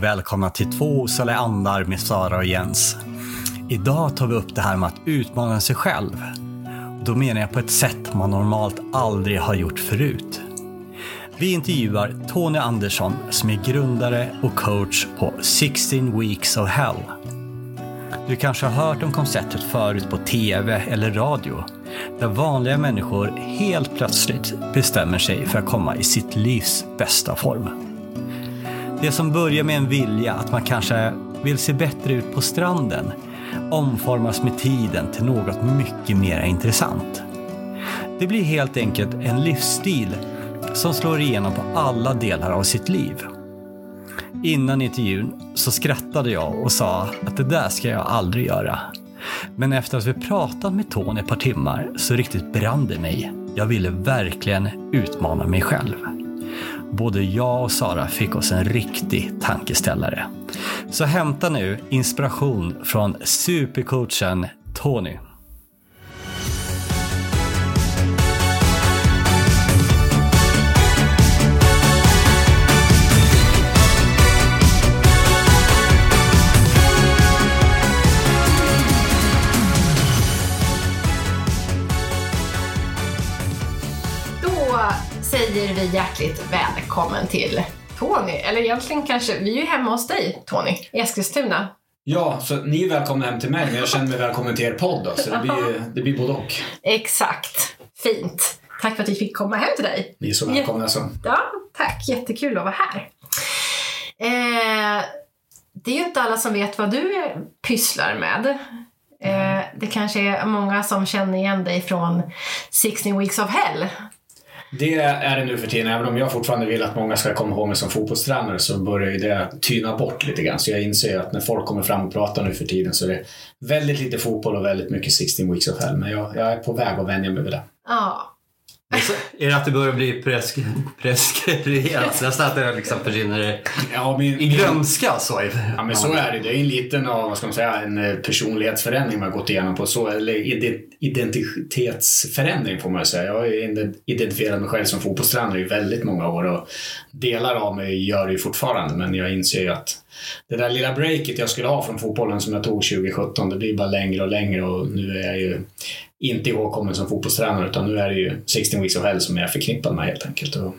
och välkomna till Två osaliga andar med Sara och Jens. Idag tar vi upp det här med att utmana sig själv. Då menar jag på ett sätt man normalt aldrig har gjort förut. Vi intervjuar Tony Andersson som är grundare och coach på 16 Weeks of Hell. Du kanske har hört om konceptet förut på TV eller radio där vanliga människor helt plötsligt bestämmer sig för att komma i sitt livs bästa form. Det som börjar med en vilja att man kanske vill se bättre ut på stranden omformas med tiden till något mycket mer intressant. Det blir helt enkelt en livsstil som slår igenom på alla delar av sitt liv. Innan intervjun så skrattade jag och sa att det där ska jag aldrig göra. Men efter att vi pratat med Tony ett par timmar så riktigt brann det mig. Jag ville verkligen utmana mig själv. Både jag och Sara fick oss en riktig tankeställare. Så hämta nu inspiration från supercoachen Tony. Säger vi hjärtligt välkommen till Tony. Eller egentligen kanske, vi är ju hemma hos dig Tony, i Eskilstuna. Ja, så ni är välkomna hem till mig, men jag känner mig välkommen till er podd då, så det blir, det blir både och. Exakt. Fint. Tack för att vi fick komma hem till dig. Ni är så välkomna så. Ja, tack. Jättekul att vara här. Eh, det är ju inte alla som vet vad du pysslar med. Eh, det kanske är många som känner igen dig från 16 Weeks of Hell. Det är det nu för tiden, även om jag fortfarande vill att många ska komma ihåg mig som fotbollstränare så börjar ju det tyna bort lite grann. Så jag inser att när folk kommer fram och pratar nu för tiden så är det väldigt lite fotboll och väldigt mycket 16 Weeks of Hell. Men jag, jag är på väg att vänja mig vid det. Ja, är det att det börjar bli presk preskriberat? Nästan att det liksom försvinner Ja, min, i glömska så. Ja men så är det. Det är en liten av, vad ska man säga, en eh, personlighetsförändring man har gått igenom på så, eller ide- identitetsförändring får man säga. Jag har ju identifierat mig själv som fotbollstränare i väldigt många år och delar av mig gör det ju fortfarande men jag inser ju att det där lilla breaket jag skulle ha från fotbollen som jag tog 2017 det blir bara längre och längre och nu är jag ju inte ihågkommen som fotbollstränare utan nu är det ju 16 Weeks of Hell som jag är förknippad med helt enkelt. Och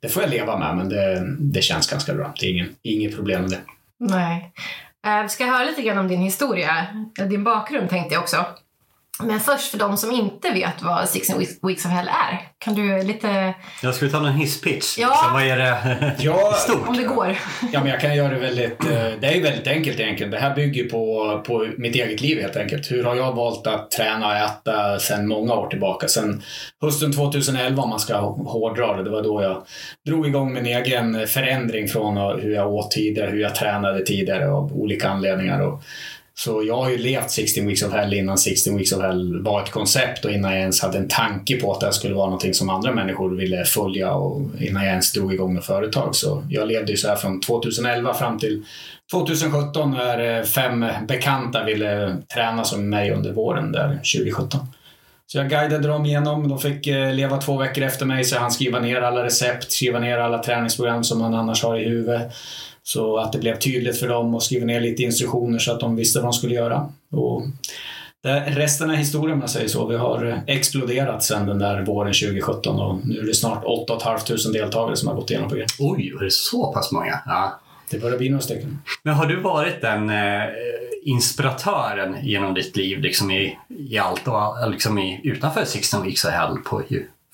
det får jag leva med men det, det känns ganska bra. Det är ingen, inget problem med det. nej. Eh, Vi ska höra lite grann om din historia, din bakgrund tänkte jag också. Men först för de som inte vet vad 16 Weeks- of Hell är, kan du lite, Jag skulle ta någon hisspitch. Ja. Liksom, vad är det Ja, stort? om det går. Ja, men jag kan göra det väldigt... eh, Det är väldigt enkelt egentligen. Det här bygger på, på mitt eget liv helt enkelt. Hur har jag valt att träna och äta sedan många år tillbaka? Sen hösten 2011 om man ska hårdra det. Det var då jag drog igång min egen förändring från hur jag åt tidigare, hur jag tränade tidigare av olika anledningar. Och så jag har ju levt 16 Weeks of Hell innan 16 Weeks of Hell var ett koncept och innan jag ens hade en tanke på att det här skulle vara någonting som andra människor ville följa och innan jag ens drog igång med företag. Så jag levde ju så här från 2011 fram till 2017 när eh, fem bekanta ville träna som mig under våren där 2017. Så jag guidade dem igenom. De fick eh, leva två veckor efter mig så jag hann skriva ner alla recept, skriva ner alla träningsprogram som man annars har i huvudet. Så att det blev tydligt för dem och skriva ner lite instruktioner så att de visste vad de skulle göra. Och resten är historia om jag säger så. Vi har eh, exploderat sedan den där våren 2017 och nu är det snart 8 500 deltagare som har gått igenom programmet. Oj, var det så pass många? Ja. Det börjar bli några stycken. Men har du varit den eh, inspiratören genom ditt liv liksom i, i allt och liksom i, utanför 16 Weeks Hell på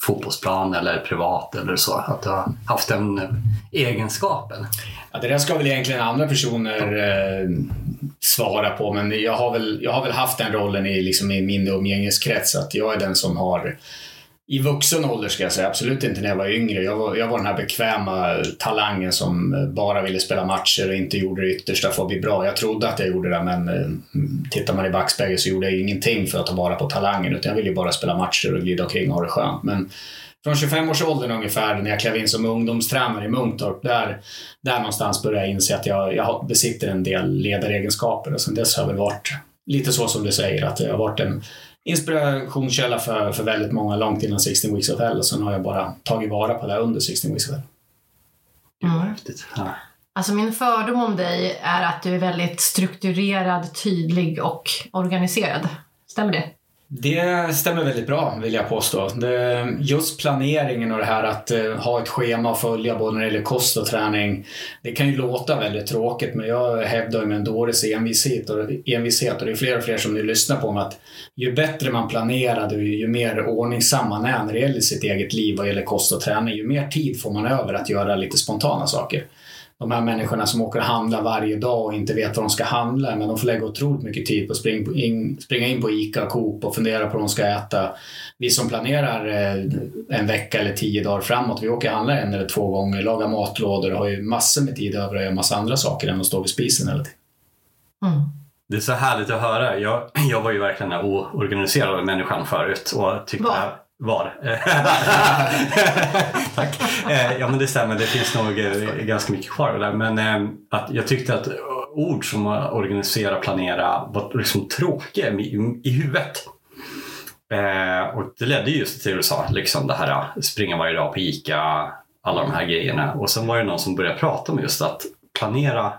fotbollsplan eller privat eller så? Att du har haft den eh, egenskapen? Ja, det där ska väl egentligen andra personer eh, svara på, men jag har, väl, jag har väl haft den rollen i, liksom, i min umgängeskrets, att jag är den som har i vuxen ålder ska jag säga, absolut inte när jag var yngre. Jag var, jag var den här bekväma talangen som eh, bara ville spela matcher och inte gjorde det yttersta för att bli bra. Jag trodde att jag gjorde det, men eh, tittar man i backspegeln så gjorde jag ingenting för att ta vara på talangen, utan jag ville ju bara spela matcher och glida omkring och ha det skönt. Men från 25-årsåldern ungefär, när jag klev in som ungdomstränare i Munktorp, där, där någonstans började jag inse att jag, jag besitter en del ledaregenskaper och sen dess har jag väl varit lite så som du säger, att jag har varit en inspirationskälla för, för väldigt många långt innan 16 Weeks of Hell och sen har jag bara tagit vara på det under 16 Weeks of Hell. Gud vad häftigt. Ja. Alltså min fördom om dig är att du är väldigt strukturerad, tydlig och organiserad. Stämmer det? Det stämmer väldigt bra vill jag påstå. Just planeringen och det här att eh, ha ett schema att följa både när det gäller kost och träning. Det kan ju låta väldigt tråkigt men jag hävdar med en dåres envishet och, envishet och det är fler och fler som nu lyssnar på mig att ju bättre man planerar och ju mer ordningsam man är när det gäller sitt eget liv vad gäller kost och träning ju mer tid får man över att göra lite spontana saker de här människorna som åker och handlar varje dag och inte vet vad de ska handla men de får lägga otroligt mycket tid på att springa in, springa in på ICA och Coop och fundera på vad de ska äta. Vi som planerar eh, en vecka eller tio dagar framåt, vi åker och handlar en eller två gånger, lagar matlådor och har ju massor med tid över att göra massa andra saker än att stå vid spisen hela tiden. Mm. Det är så härligt att höra. Jag, jag var ju verkligen den oorganiserade människan förut och tyckte var? Var? Tack. Eh, ja men det stämmer, det finns nog eh, ganska mycket kvar där. Men eh, att jag tyckte att ord som organisera, planera var liksom tråkiga i, i huvudet. Och det ledde just till det du sa, liksom det här springa varje dag på ICA, alla de här grejerna. Och sen var det någon som började prata om just att planera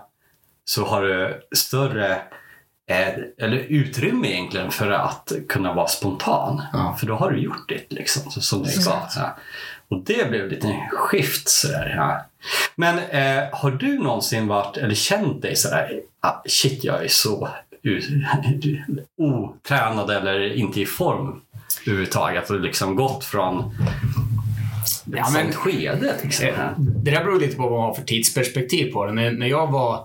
så har du större eller utrymme egentligen för att kunna vara spontan. Ja. För då har du gjort det liksom, som du sa. Ja. Och det blev lite skift sådär. Ja. Men eh, har du någonsin varit, eller känt dig sådär, ah, shit jag är så otränad eller inte i form överhuvudtaget och liksom gått från ett ja, men, skede. Liksom. Det där beror lite på vad man har för tidsperspektiv på det. När, när, jag, var,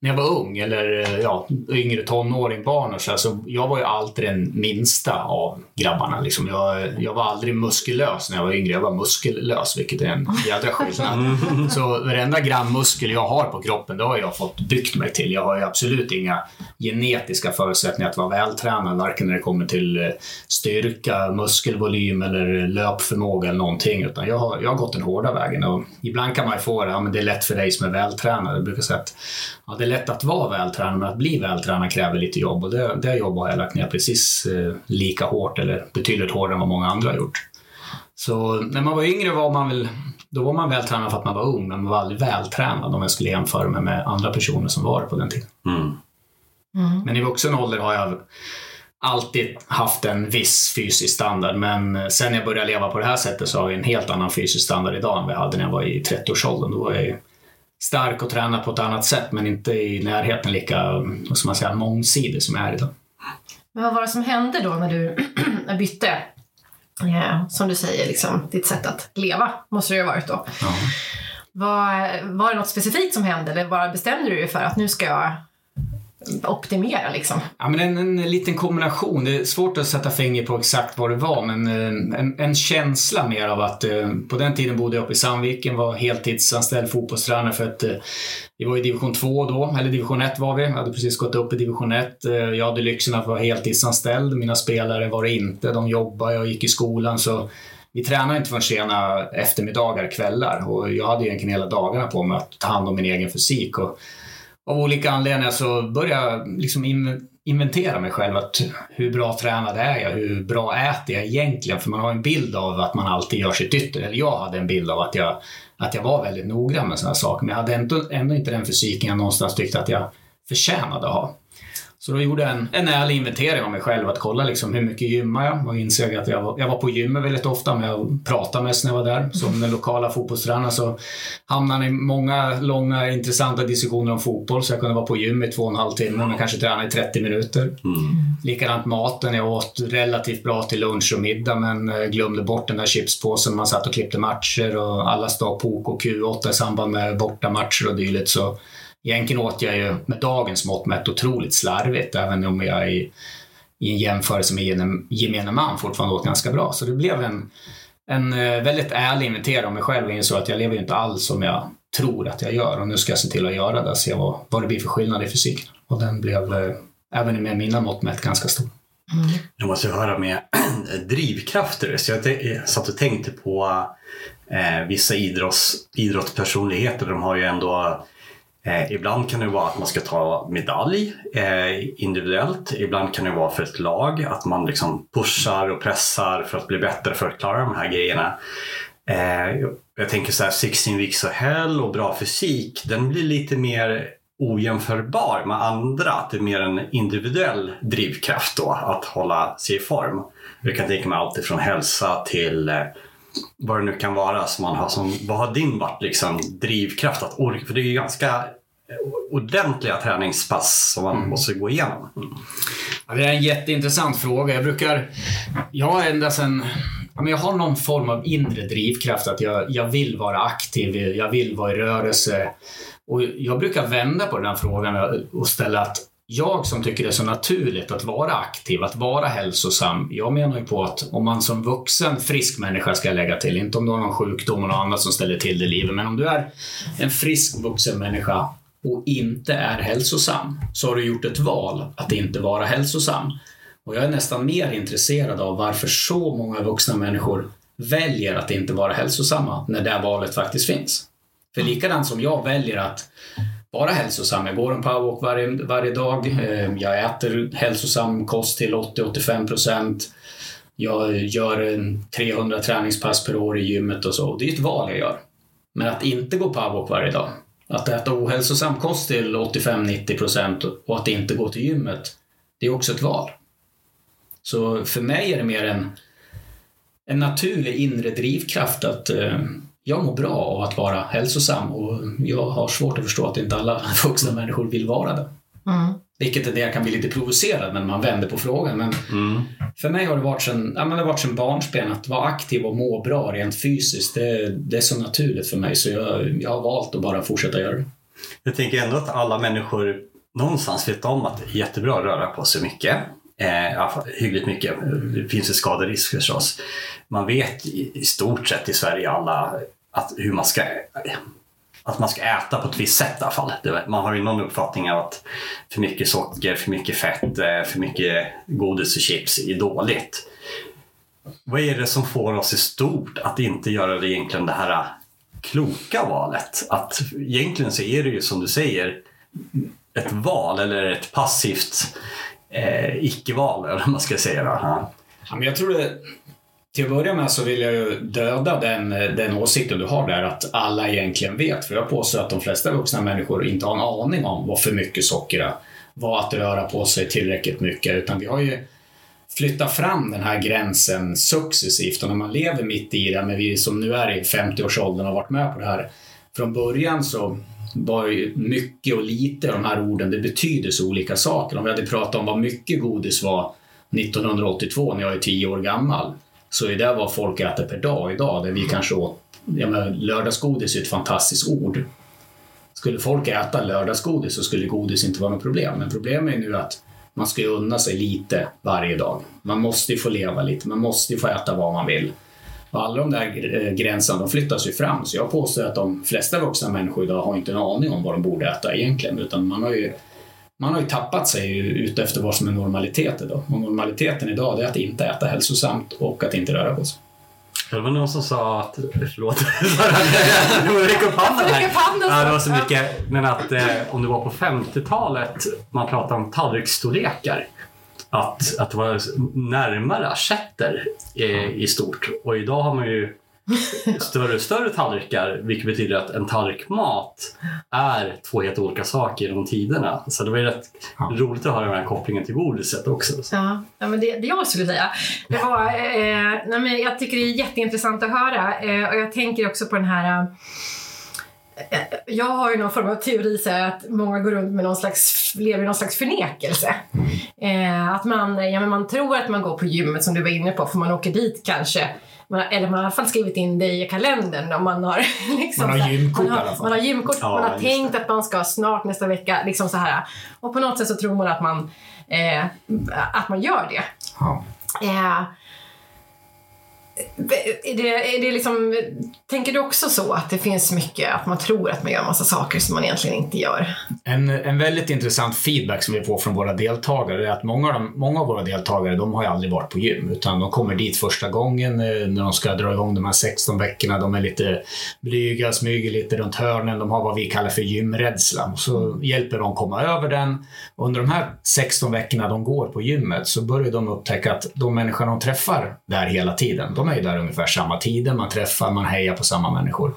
när jag var ung, eller ja, yngre tonåring, barn och så, alltså, jag var ju alltid den minsta av grabbarna. Liksom. Jag, jag var aldrig muskulös när jag var yngre. Jag var muskellös, vilket är en jädra skillnad. Mm. Så varenda gram muskel jag har på kroppen, det har jag fått byggt mig till. Jag har ju absolut inga genetiska förutsättningar att vara vältränad, varken när det kommer till eh, styrka, muskelvolym eller löpförmåga eller någonting. Utan jag har, jag har gått den hårda vägen. Och ibland kan man ju få det, ja, men det är lätt för dig som är vältränad. Jag brukar säga att ja, det är lätt att vara vältränad, men att bli vältränad kräver lite jobb. Och det, det jobb har jag lagt ner precis eh, lika hårt, eller betydligt hårdare än vad många andra har gjort. Så när man var yngre var man väl då var man vältränad för att man var ung, men man var aldrig vältränad om jag skulle jämföra mig med andra personer som var det på den tiden. Mm. Mm. Men i vuxen ålder har jag alltid haft en viss fysisk standard men sen jag började leva på det här sättet så har jag en helt annan fysisk standard idag än jag hade när jag var i 30-årsåldern. Då var jag ju stark och tränad på ett annat sätt men inte i närheten lika vad man säga, mångsidig som jag är idag. Men vad var det som hände då när du bytte? Ja, som du säger, liksom, ditt sätt att leva måste det ju ha varit då. Ja. Var, var det något specifikt som hände eller bara bestämde du dig för att nu ska jag optimera liksom? Ja, men en, en liten kombination. Det är svårt att sätta finger på exakt vad det var, men eh, en, en känsla mer av att eh, på den tiden bodde jag uppe i Sandviken, var heltidsanställd fotbollstränare för att eh, vi var i division 2 då, eller division 1 var vi. Jag hade precis gått upp i division 1. Eh, jag hade lyxen att vara heltidsanställd. Mina spelare var det inte. De jobbade, jag gick i skolan. så vi tränade inte förrän sena eftermiddagar, kvällar och jag hade egentligen hela dagarna på mig att ta hand om min egen fysik. Och av olika anledningar så började jag liksom inventera mig själv. Att hur bra tränad är jag? Hur bra äter jag egentligen? För man har en bild av att man alltid gör sitt ytter. Eller jag hade en bild av att jag, att jag var väldigt noggrann med sådana saker. Men jag hade ändå, ändå inte den fysiken jag någonstans tyckte att jag förtjänade att ha. Så då gjorde jag en, en ärlig inventering av mig själv, att kolla liksom hur mycket gymmar jag och insåg att jag var, jag var på gymmet väldigt ofta, men jag pratade mest när jag var där. Som den lokala fotbollstränaren så hamnade i många långa intressanta diskussioner om fotboll, så jag kunde vara på gym i två och en halv timme, men kanske träna i 30 minuter. Mm. Likadant maten, jag åt relativt bra till lunch och middag, men eh, glömde bort den där chipspåsen man satt och klippte matcher och alla stod på OK och Q8 i samband med bortamatcher och dylikt. Så Egentligen åt jag ju med dagens mått mätt otroligt slarvigt, även om jag i, i en jämförelse med gemene man fortfarande åt ganska bra. Så det blev en, en eh, väldigt ärlig inventering av mig själv och insåg att jag lever ju inte alls som jag tror att jag gör och nu ska jag se till att göra det och se vad, vad det blir för skillnad i fysiken. Och den blev, eh, även med mina mått mätt, ganska stor. Mm. Jag måste höra med drivkrafter. Så jag satt och tänkte på eh, vissa idrotts, idrottspersonligheter. De har ju ändå Eh, ibland kan det vara att man ska ta medalj eh, individuellt. Ibland kan det vara för ett lag, att man liksom pushar och pressar för att bli bättre för att klara de här grejerna. Eh, jag tänker så här 16 weeks of hell och bra fysik, den blir lite mer ojämförbar med andra. Att det är mer en individuell drivkraft då att hålla sig i form. Jag kan tänka mig allt ifrån hälsa till eh, vad det nu kan vara som man har som, vad har din varit liksom drivkraft att orka? För det är ju ganska ordentliga träningspass som man mm. måste gå igenom. Mm. Ja, det är en jätteintressant fråga. Jag brukar, jag har ända sedan jag har någon form av inre drivkraft att jag, jag vill vara aktiv, jag vill vara i rörelse. Och jag brukar vända på den här frågan och ställa att jag som tycker det är så naturligt att vara aktiv, att vara hälsosam. Jag menar ju på att om man som vuxen frisk människa ska lägga till, inte om du har någon sjukdom och något annat som ställer till det i livet, men om du är en frisk vuxen människa och inte är hälsosam så har du gjort ett val att inte vara hälsosam. Och jag är nästan mer intresserad av varför så många vuxna människor väljer att inte vara hälsosamma när det valet faktiskt finns. För likadant som jag väljer att vara hälsosam. Jag går en powerwalk varje, varje dag. Eh, jag äter hälsosam kost till 80-85 procent. Jag gör 300 träningspass per år i gymmet och så. Det är ett val jag gör. Men att inte gå powerwalk varje dag, att äta ohälsosam kost till 85-90 procent och att inte gå till gymmet, det är också ett val. Så för mig är det mer en, en naturlig inre drivkraft att eh, jag mår bra av att vara hälsosam och jag har svårt att förstå att inte alla vuxna människor vill vara det. Mm. Vilket är det jag kan bli lite provocerad när man vänder på frågan. Men mm. För mig har det varit sedan, ja, men det varit sedan barnsben att vara aktiv och må bra rent fysiskt. Det, det är så naturligt för mig så jag, jag har valt att bara fortsätta göra det. Jag tänker ändå att alla människor någonstans vet om att det är jättebra att röra på sig mycket. Eh, hyggligt mycket. Det finns en skaderisk förstås. Man vet i, stort sett i Sverige alla att hur man ska att man ska äta på ett visst sätt i alla fall. Man har ju någon uppfattning av att för mycket socker, för mycket fett, eh, för mycket godis och chips är dåligt. Vad är det som får oss i stort att inte göra det egentligen det här kloka valet? Att egentligen så är det ju som du säger ett val eller ett passivt eh, icke-val eller vad man ska säga. Ja, men jag tror det till att börja med så vill jag ju döda den, den åsikten du har där att alla egentligen vet. För jag påstår att de flesta vuxna människor inte har en aning om vad för mycket socker är, vad att röra på sig tillräckligt mycket. Utan vi har ju flyttat fram den här gränsen successivt och när man lever mitt i det, men vi som nu är i 50-årsåldern och har varit med på det här. Från början så var ju mycket och lite de här orden, det betyder så olika saker. Om vi hade pratat om vad mycket godis var 1982 när jag är tio år gammal så är det vad folk äter per dag idag. Där vi mm. kanske åt, ja men lördagsgodis är ett fantastiskt ord. Skulle folk äta lördagsgodis så skulle godis inte vara något problem. Men problemet är nu att man ska unna sig lite varje dag. Man måste ju få leva lite, man måste ju få äta vad man vill. Och alla de där eh, gränserna de flyttas ju fram. Så jag påstår att de flesta vuxna människor idag har inte en aning om vad de borde äta egentligen. Utan man har ju man har ju tappat sig ute efter vad som är normalitet idag. Och normaliteten idag är att inte äta hälsosamt och att inte röra på sig. Det var någon som sa att, förlåt, nu räck upp handen här. Ja, det var så mycket, men att eh, om det var på 50-talet man pratade om tallriksstorlekar. Att, att det var närmare assietter eh, i stort. Och idag har man ju större och större tallrikar, vilket betyder att en tallrik mat är två helt olika saker genom tiderna. Så det var ju rätt ja. roligt att höra den här kopplingen till godiset också. Så. Ja, ja men det, det jag skulle säga, det var, eh, nej, men jag tycker det är jätteintressant att höra eh, och jag tänker också på den här eh, jag har ju någon form av teori så att många går runt med någon slags, lever i någon slags förnekelse. Eh, att man, ja, men man tror att man går på gymmet som du var inne på för man åker dit kanske man eller man har i alla fall skrivit in det i kalendern om man har liksom, Man har gymkort man har, i alla fall. Man har gymkort, ja, man har tänkt det. att man ska snart nästa vecka, liksom så här. Och på något sätt så tror man att man, eh, att man gör det. Ja. Eh, är det, är det liksom, tänker du också så att det finns mycket att man tror att man gör massa saker som man egentligen inte gör? En, en väldigt intressant feedback som vi får från våra deltagare är att många av, de, många av våra deltagare de har ju aldrig varit på gym utan de kommer dit första gången eh, när de ska dra igång de här 16 veckorna. De är lite blyga, smyger lite runt hörnen. De har vad vi kallar för gymrädsla. Så hjälper de komma över den. Under de här 16 veckorna de går på gymmet så börjar de upptäcka att de människor de träffar där hela tiden, de är ju där ungefär samma tider, man träffar, man hejar på samma människor.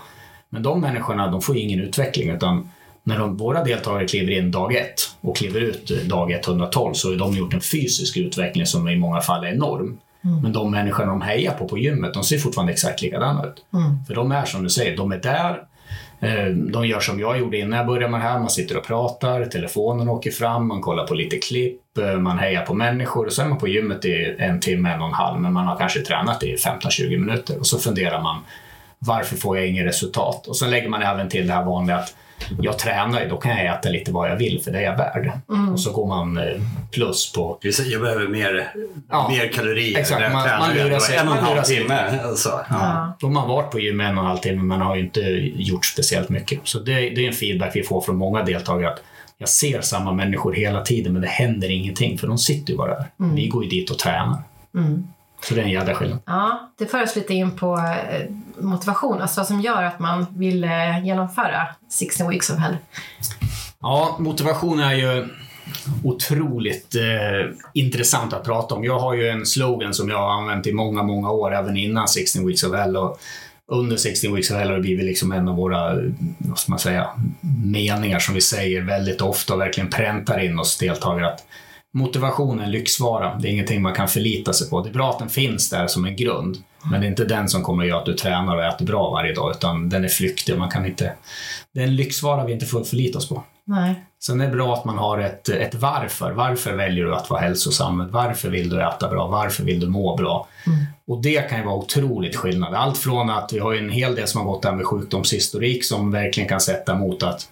Men de människorna, de får ingen utveckling utan när de, våra deltagare kliver in dag ett och kliver ut dag 112 så har de gjort en fysisk utveckling som i många fall är enorm. Mm. Men de människorna de hejar på på gymmet, de ser fortfarande exakt likadana ut. Mm. För de är som du säger, de är där, Eh, de gör som jag gjorde innan jag började med det här. Man sitter och pratar, telefonen åker fram, man kollar på lite klipp, eh, man hejar på människor och så är man på gymmet i en timme, en och en halv, men man har kanske tränat i 15-20 minuter och så funderar man varför får jag inget resultat? Och så lägger man även till det här vanliga att jag tränar ju, då kan jag äta lite vad jag vill för det är jag värd. Mm. Och så går man eh, plus på... Jag behöver mer, ja, mer kalorier. Exakt, man, man lurar sig. En och en halv timme. Alltså. Ja. Då har man varit på gym en och en halv timme men har ju inte gjort speciellt mycket. Så det, det är en feedback vi får från många deltagare att jag ser samma människor hela tiden men det händer ingenting för de sitter ju bara där. Mm. Vi går ju dit och tränar. Mm. Så det är en jädra skillnad. Ja, det för oss lite in på eh, motivation, alltså vad som gör att man vill eh, genomföra 16 weeks of hell. Ja, motivation är ju otroligt eh, intressant att prata om. Jag har ju en slogan som jag har använt i många, många år, även innan 16 weeks of hell. Och under 16 weeks of hell har det blivit liksom en av våra, vad ska man säga, meningar som vi säger väldigt ofta och verkligen präntar in oss deltagare. Att motivation är en lyxvara. Det är ingenting man kan förlita sig på. Det är bra att den finns där som en grund. Men det är inte den som kommer att göra att du tränar och äter bra varje dag, utan den är flyktig. Man kan inte, det är en lyxvara vi inte får förlita oss på. Nej. Sen är det bra att man har ett, ett varför. Varför väljer du att vara hälsosam? Varför vill du äta bra? Varför vill du må bra? Mm. Och det kan ju vara otroligt skillnad. Allt från att vi har en hel del som har gått där med sjukdomshistorik som verkligen kan sätta mot att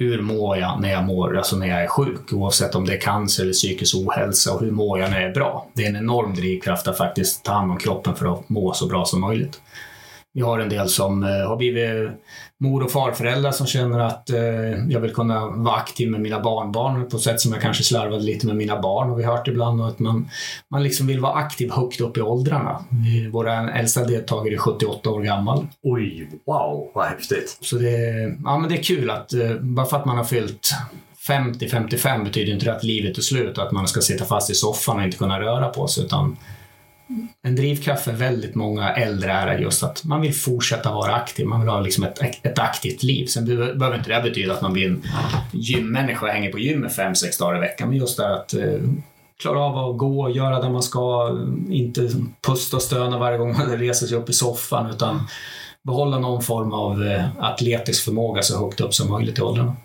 hur mår jag när jag mår, alltså när jag är sjuk, oavsett om det är cancer eller psykisk ohälsa och hur mår jag när jag är bra. Det är en enorm drivkraft att faktiskt ta hand om kroppen för att må så bra som möjligt. Vi har en del som eh, har blivit mor och farföräldrar som känner att eh, jag vill kunna vara aktiv med mina barnbarn på ett sätt som jag kanske slarvade lite med mina barn, har vi hört ibland. Och att man, man liksom vill vara aktiv högt upp i åldrarna. Våra äldsta deltagare är 78 år gammal. Oj, wow, vad häftigt. Så det, ja, men det är kul att eh, bara för att man har fyllt 50-55 betyder inte det att livet är slut och att man ska sitta fast i soffan och inte kunna röra på sig. Utan en drivkraft för väldigt många äldre är just att man vill fortsätta vara aktiv. Man vill ha liksom ett, ett aktivt liv. Sen behöver inte det betyda att man blir en gymmänniska och hänger på gymmet fem, sex dagar i veckan. Men just det att eh, klara av att gå, och göra det man ska, inte pusta och stöna varje gång man reser sig upp i soffan utan behålla någon form av eh, atletisk förmåga så högt upp som möjligt i åldrarna.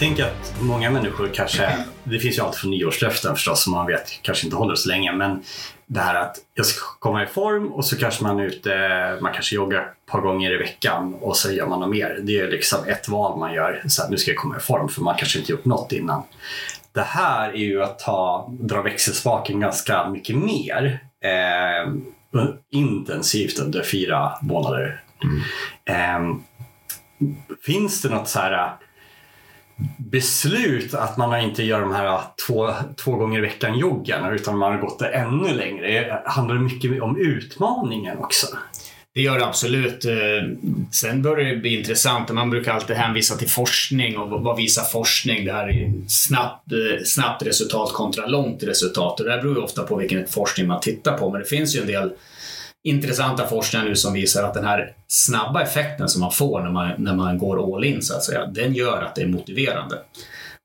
Tänker att många människor kanske, det finns ju alltid från nyårslöften förstås som man vet kanske inte håller så länge, men det här att jag ska komma i form och så kanske man är ute, man kanske joggar ett par gånger i veckan och så gör man något mer. Det är liksom ett val man gör, så att nu ska jag komma i form för man kanske inte gjort något innan. Det här är ju att ta, dra växelspaken ganska mycket mer eh, intensivt under fyra månader. Mm. Eh, finns det något så här beslut att man inte gör de här två, två gånger i veckan joggen utan man har gått det ännu längre. Handlar det mycket om utmaningen också? Det gör det absolut. Eh, sen börjar det bli intressant. Man brukar alltid hänvisa till forskning och vad visar forskning? Det här är snabbt, eh, snabbt resultat kontra långt resultat. Och det här beror ju ofta på vilken forskning man tittar på. Men det finns ju en del intressanta forskningar nu som visar att den här snabba effekten som man får när man, när man går all in, så att säga, den gör att det är motiverande.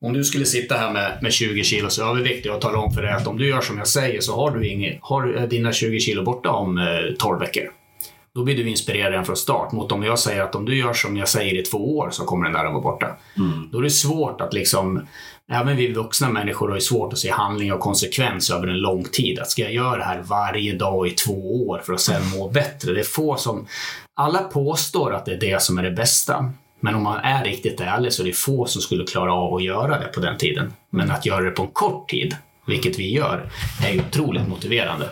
Om du skulle sitta här med, med 20 kilo så överviktig och tala om för dig att om du gör som jag säger så har du, ingen, har dina 20 kilo borta om eh, 12 veckor. Då blir du inspirerad redan från start. Mot om jag säger att om du gör som jag säger i två år så kommer den där att vara borta. Mm. Då är det svårt att liksom Även vi vuxna människor har ju svårt att se handling och konsekvens över en lång tid. Att ska jag göra det här varje dag i två år för att sen må bättre? Det är få som... Alla påstår att det är det som är det bästa. Men om man är riktigt ärlig så är det få som skulle klara av att göra det på den tiden. Men att göra det på en kort tid, vilket vi gör, är ju otroligt motiverande.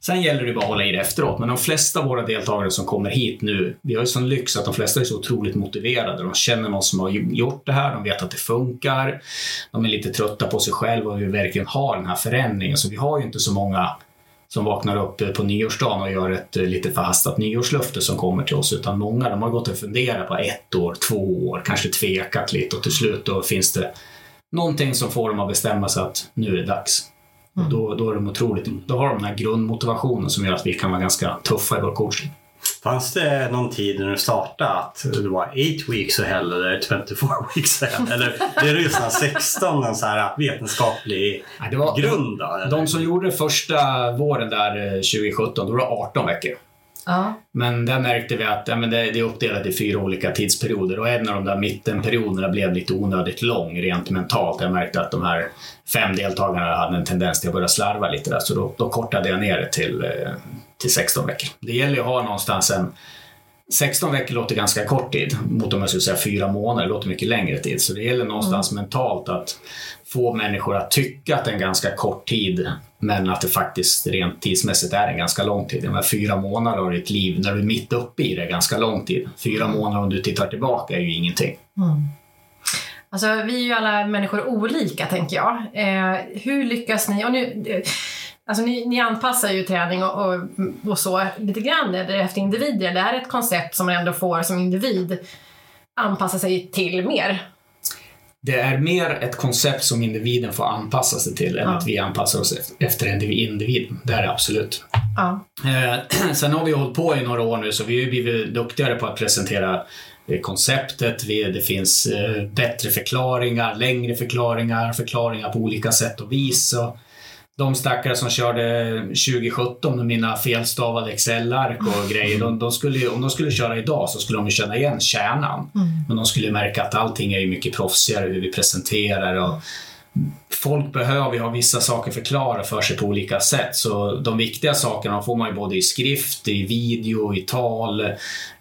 Sen gäller det bara att hålla i det efteråt. Men de flesta av våra deltagare som kommer hit nu, vi har ju sån lyx att de flesta är så otroligt motiverade. De känner någon som har gjort det här, de vet att det funkar. De är lite trötta på sig själva och vill verkligen ha den här förändringen. Så vi har ju inte så många som vaknar upp eh, på nyårsdagen och gör ett eh, lite förhastat nyårslöfte som kommer till oss. Utan många de har gått och funderat på ett år, två år, kanske tvekat lite och till slut då finns det någonting som får dem att bestämma sig att nu är det dags. Mm. Då, då är de otroligt, då har de den här grundmotivationen som gör att vi kan vara ganska tuffa i vår coaching. Fanns det någon tid när du startade att det var 8 weeks hell eller 24 weeks hell? Eller är det just 16 en så här vetenskaplig Nej, det var, grund? Då, de som gjorde det första våren där 2017, då var det 18 veckor. Ja. Men där märkte vi att ja, men det, det är uppdelat i fyra olika tidsperioder och en av de där mittenperioderna blev lite onödigt lång rent mentalt. Jag märkte att de här fem deltagarna hade en tendens till att börja slarva lite där så då, då kortade jag ner det till, eh, till 16 veckor. Det gäller ju att ha någonstans en 16 veckor låter ganska kort tid mot om jag skulle säga fyra månader, låter mycket längre tid. Så det gäller någonstans mm. mentalt att få människor att tycka att det en ganska kort tid men att det faktiskt rent tidsmässigt är en ganska lång tid. De fyra månader av ditt liv, när du är mitt uppe i det, är ganska lång tid. Fyra månader om du tittar tillbaka är ju ingenting. Mm. Alltså, vi är ju alla människor olika, tänker jag. Eh, hur lyckas ni? Och nu, eh, alltså, ni, ni anpassar ju träning och, och, och så lite grann efter individer. Det här är ett koncept som man ändå får som individ anpassa sig till mer det är mer ett koncept som individen får anpassa sig till än ja. att vi anpassar oss efter individen. Det är det absolut. Ja. Eh, sen har vi hållit på i några år nu så vi har blivit duktigare på att presentera eh, konceptet. det finns eh, bättre förklaringar, längre förklaringar, förklaringar på olika sätt och vis de stackare som körde 2017 med mina felstavade Excel-ark och mm. grejer, de, de, skulle, om de skulle köra idag så skulle de känna igen kärnan. Mm. Men de skulle märka att allting är mycket proffsigare hur vi presenterar och folk behöver ha vissa saker förklara för sig på olika sätt. Så de viktiga sakerna får man ju både i skrift, i video, i tal. Eh,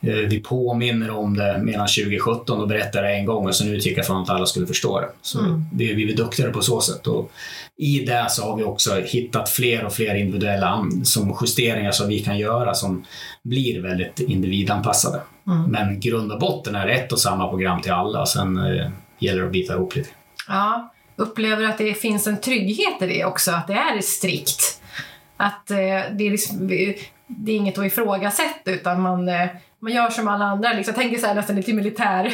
vi påminner om det medan 2017 och berättar det en gång och sen utgick jag från att alla skulle förstå det. Så mm. vi, vi är duktigare på så sätt. Och I det så har vi också hittat fler och fler individuella som justeringar som vi kan göra som blir väldigt individanpassade. Mm. Men grund och botten är ett och samma program till alla. Sen eh, gäller det att bita ihop lite. Ja, upplever att det finns en trygghet i det också, att det är strikt. Att eh, det, är liksom, det är inget att ifrågasätta utan man, eh, man gör som alla andra. Liksom. Jag tänker så här, nästan lite militär.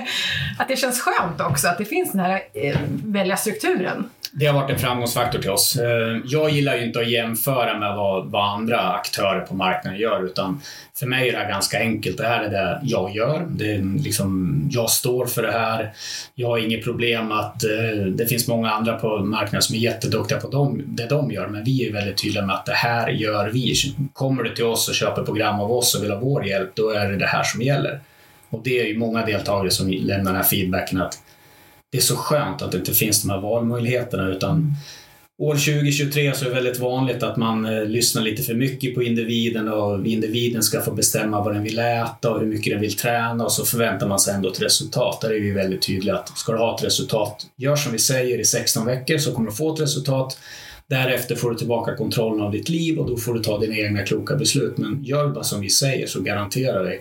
att det känns skönt också att det finns den här eh, välja strukturen. Det har varit en framgångsfaktor till oss. Eh, jag gillar ju inte att jämföra med vad, vad andra aktörer på marknaden gör utan för mig är det här ganska enkelt. Det här är det jag gör. Det är liksom, jag står för det här. Jag har inget problem att eh, det finns många andra på marknaden som är jätteduktiga på dem, det de gör men vi är väldigt tydliga med att det här gör vi. Kommer du till oss och köper program av oss och vill ha vår hjälp då är det det här som gäller. Och det är ju många deltagare som lämnar den här feedbacken att det är så skönt att det inte finns de här valmöjligheterna utan År 2023 så är det väldigt vanligt att man eh, lyssnar lite för mycket på individen och individen ska få bestämma vad den vill äta och hur mycket den vill träna och så förväntar man sig ändå ett resultat. Där är vi väldigt tydliga att ska du ha ett resultat, gör som vi säger i 16 veckor så kommer du få ett resultat. Därefter får du tillbaka kontrollen av ditt liv och då får du ta dina egna kloka beslut. Men gör bara som vi säger så garanterar vi,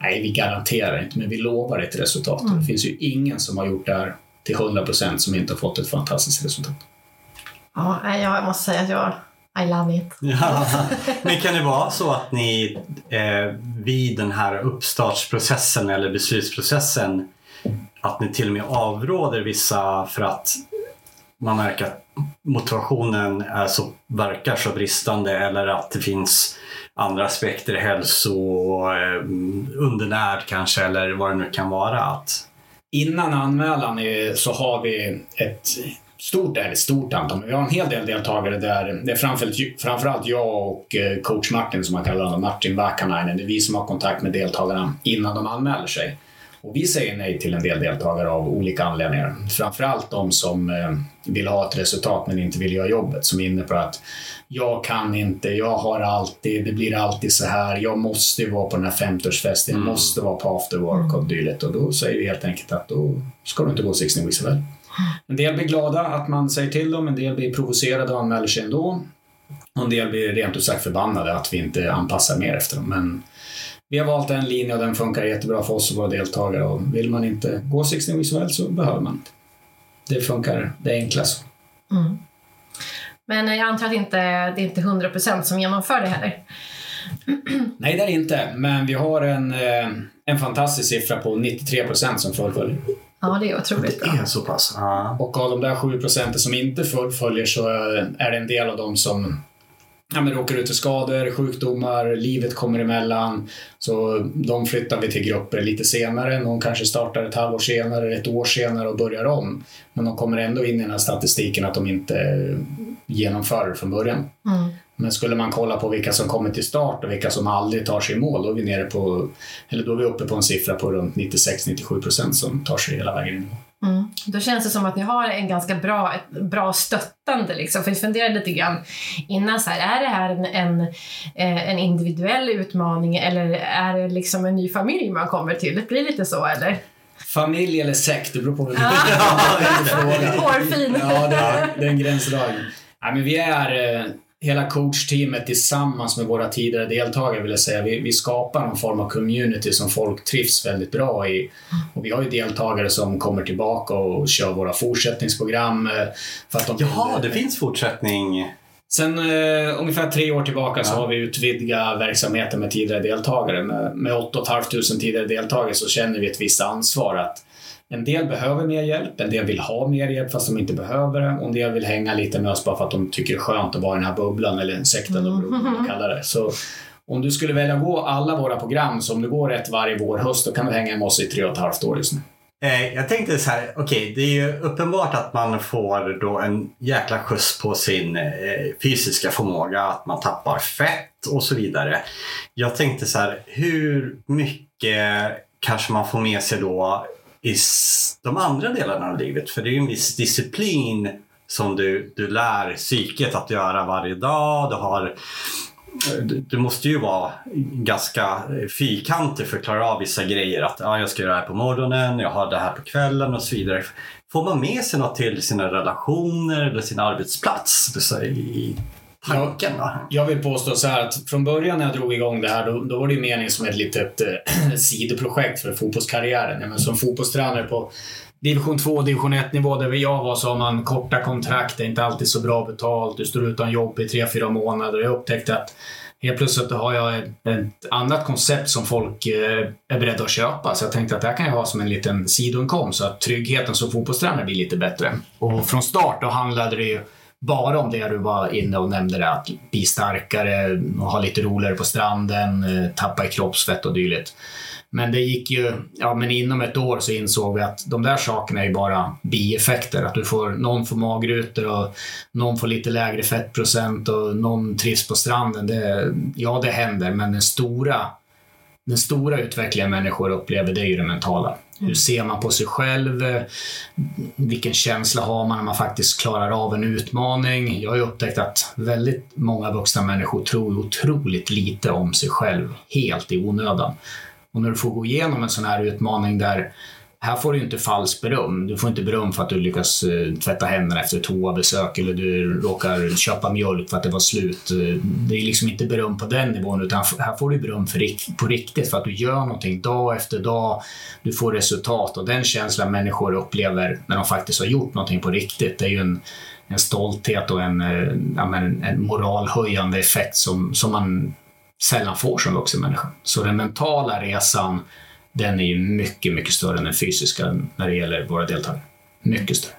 nej vi garanterar inte, men vi lovar ett resultat. Mm. Det finns ju ingen som har gjort det här till 100 procent som inte har fått ett fantastiskt resultat. Ja, jag måste säga att jag I love it. Ja, men kan det vara så att ni eh, vid den här uppstartsprocessen eller beslutsprocessen att ni till och med avråder vissa för att man märker att motivationen är så, verkar så bristande eller att det finns andra aspekter, hälso, eh, undernärd kanske eller vad det nu kan vara. Att... Innan anmälan så har vi ett stort, eller stort antal, men vi har en hel del deltagare där det är framförallt, framförallt jag och eh, coach Martin, som man kallar honom, Martin Vakanainen. Det är vi som har kontakt med deltagarna innan de anmäler sig. Och vi säger nej till en del deltagare av olika anledningar. Framförallt de som eh, vill ha ett resultat men inte vill göra jobbet. Som är inne på att jag kan inte, jag har alltid, det blir alltid så här. Jag måste vara på den här 50-årsfesten, jag mm. måste vara på after work och dylikt. Och då säger vi helt enkelt att då ska du inte gå 16 weeks väl. En del blir glada att man säger till dem, en del blir provocerade och anmäler sig ändå. Och en del blir rent ut sagt förbannade att vi inte anpassar mer efter dem. Men vi har valt en linje och den funkar jättebra för oss och våra deltagare. Och vill man inte gå 16 weeks så behöver man inte. Det funkar, det är enklast. Mm. Men jag antar att inte, det är inte 100% som genomför det heller. Nej, det är det inte. Men vi har en, eh, en fantastisk siffra på 93 procent som fullföljer. Ja, det är otroligt bra. Det är så pass? Ja. Och av de där 7 procenten som inte fullföljer så är det en del av dem som ja, men råkar ut för skador, sjukdomar, livet kommer emellan. Så de flyttar vi till grupper lite senare. Någon kanske startar ett halvår senare, ett år senare och börjar om. Men de kommer ändå in i den här statistiken att de inte genomför från början. Mm. Men skulle man kolla på vilka som kommer till start och vilka som aldrig tar sig i mål, då är vi, nere på, eller då är vi uppe på en siffra på runt 96-97 procent som tar sig hela vägen in. Mm. Då känns det som att ni har en ganska bra, ett bra stöttande. Liksom. För jag funderade lite grann innan, så här, är det här en, en, eh, en individuell utmaning eller är det liksom en ny familj man kommer till? Det blir lite så, eller? Familj eller sekt, det beror på vad Ja. frågan. Hårfin. Ja, det är, det är en gränsdragning. Ja, men vi är eh, hela coachteamet tillsammans med våra tidigare deltagare vill jag säga. Vi, vi skapar någon form av community som folk trivs väldigt bra i. Och vi har ju deltagare som kommer tillbaka och kör våra fortsättningsprogram. eh, För att de Jaha, det finns fortsättning. Sen eh, ungefär tre år tillbaka så Ja. har vi utvidgat verksamheten med tidigare deltagare. Med, med 8 500 tidigare deltagare så känner vi ett visst ansvar att en del behöver mer hjälp, en del vill ha mer hjälp fast de inte behöver det och en del vill hänga lite med oss bara för att de tycker det är skönt att vara i den här bubblan eller sekten eller vad man kallar det. Så om du skulle välja att gå alla våra program, så om du går ett varje vår, höst, då kan du hänga med oss i tre och ett halvt år just nu. Eh, jag tänkte så här, okej, det är ju uppenbart att man får då en jäkla skjuts på sin eh, fysiska förmåga, att man tappar fett och så vidare. Jag tänkte så här, hur mycket kanske man får med sig då i de andra delarna av livet? För det är ju en viss disciplin som du, du lär psyket att göra varje dag. Du har du, du måste ju vara ganska fyrkantig för att klara av vissa grejer. Att ja, jag ska göra det här på morgonen, jag har det här på kvällen och så vidare. Får man med sig något till sina relationer eller sin arbetsplats det så, i tanken? Jag, Jag vill påstå så här att från början när jag drog igång det här, då, då var det ju meningen som ett litet eh, sidoprojekt för fotbollskarriären. Ja, men som fotbollstränare på division 2 och division 1 nivå där jag var så har man korta kontrakt, det är inte alltid så bra betalt, du står utan jobb i 3-4 månader. Jag upptäckte att helt plötsligt har jag ett, ett annat koncept som folk eh, är beredda att köpa. Så jag tänkte att det här kan jag ha som en liten sidoinkomst så att tryggheten som fotbollstränare blir lite bättre. Och från start då handlade det ju bara om det du var inne och nämnde det, att bli starkare, ha lite roligare på stranden, eh, tappa i kroppsfett och dylikt. Men det gick ju, ja men inom ett år så insåg vi att de där sakerna är ju bara bieffekter. Att du får, någon får magrutor och någon får lite lägre fettprocent och någon trivs på stranden. Det, ja, det händer, men den stora, den stora utvecklingen människor upplever, det är ju det mentala. Hur ser man på sig själv? Vilken känsla har man när man faktiskt klarar av en utmaning? Jag har upptäckt att väldigt många vuxna människor tror otroligt lite om sig själv, helt i onödan. Och när du får gå igenom en sån här utmaning där här får du inte falskt beröm. Du får inte beröm för att du lyckas eh, tvätta händerna efter toabesök eller du råkar köpa mjölk för att det var slut. Eh, det är liksom inte beröm på den nivån utan här får du beröm för, på riktigt för att du gör någonting dag efter dag. Du får resultat och den känslan människor upplever när de faktiskt har gjort någonting på riktigt, det är ju en, en stolthet och en, eh, en, en moralhöjande effekt som, som man sällan får som vuxen människa. Så den mentala resan den är ju mycket, mycket större än den fysiska när det gäller våra deltagare. Mycket större.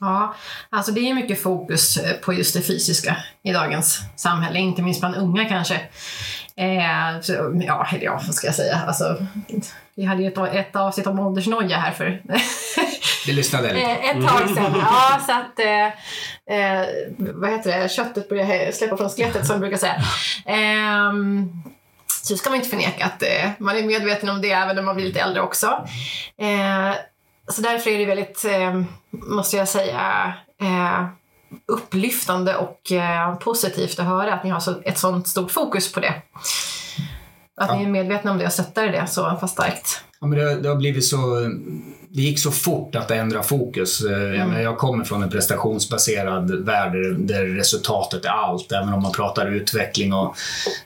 Ja, alltså det är mycket fokus eh, på just det fysiska i dagens samhälle, inte minst bland unga kanske. Eh, så, ja, eller ja, vad ska jag säga? Alltså, vi hade ju ett, ett avsnitt om åldersnoja här för Vi lyssnade lite. Eh, ett tag sedan. Ja, så att, eh, eh, vad heter det, köttet börjar släppa från skelettet som man brukar säga. Så ska man inte förneka att eh, man är medveten om det även när man blir lite äldre också. Eh, så därför är det väldigt, eh, måste jag säga, eh, upplyftande och eh, positivt att höra att ni har så, ett sånt stort fokus på det. Att ni är medvetna om det och stöttar det så pass starkt. Ja, men det, det har blivit så det gick så fort att ändra fokus. Eh, mm. Jag kommer från en prestationsbaserad värld där resultatet är allt. Även om man pratar utveckling och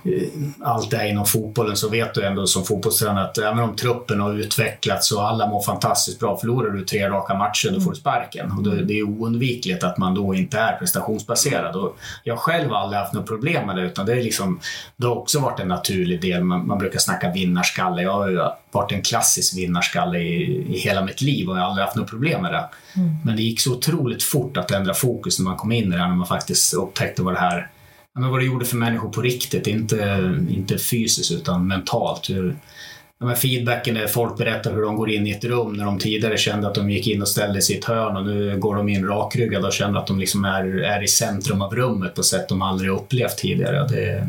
eh, allt det här inom fotbollen så vet du ändå som fotbollstränare att även om truppen har utvecklats och alla mår fantastiskt bra, förlorar du tre raka matcher då får du sparken. Och det är oundvikligt att man då inte är prestationsbaserad. Och jag själv har aldrig haft något problem med det utan det, är liksom, det har också varit en naturlig del. Man, man brukar snacka vinnarskalle. Jag har varit en klassisk vinnarskalle i, i hela mitt liv och jag har aldrig haft något problem med det. Mm. Men det gick så otroligt fort att ändra fokus när man kom in i det här, när man faktiskt upptäckte vad det här men vad det gjorde för människor på riktigt, inte, inte fysiskt utan mentalt. Hur, de feedbacken när folk berättar hur de går in i ett rum när de tidigare kände att de gick in och ställde sig i ett hörn och nu går de in rakryggade och känner att de liksom är, är i centrum av rummet på sätt de aldrig upplevt tidigare. Det,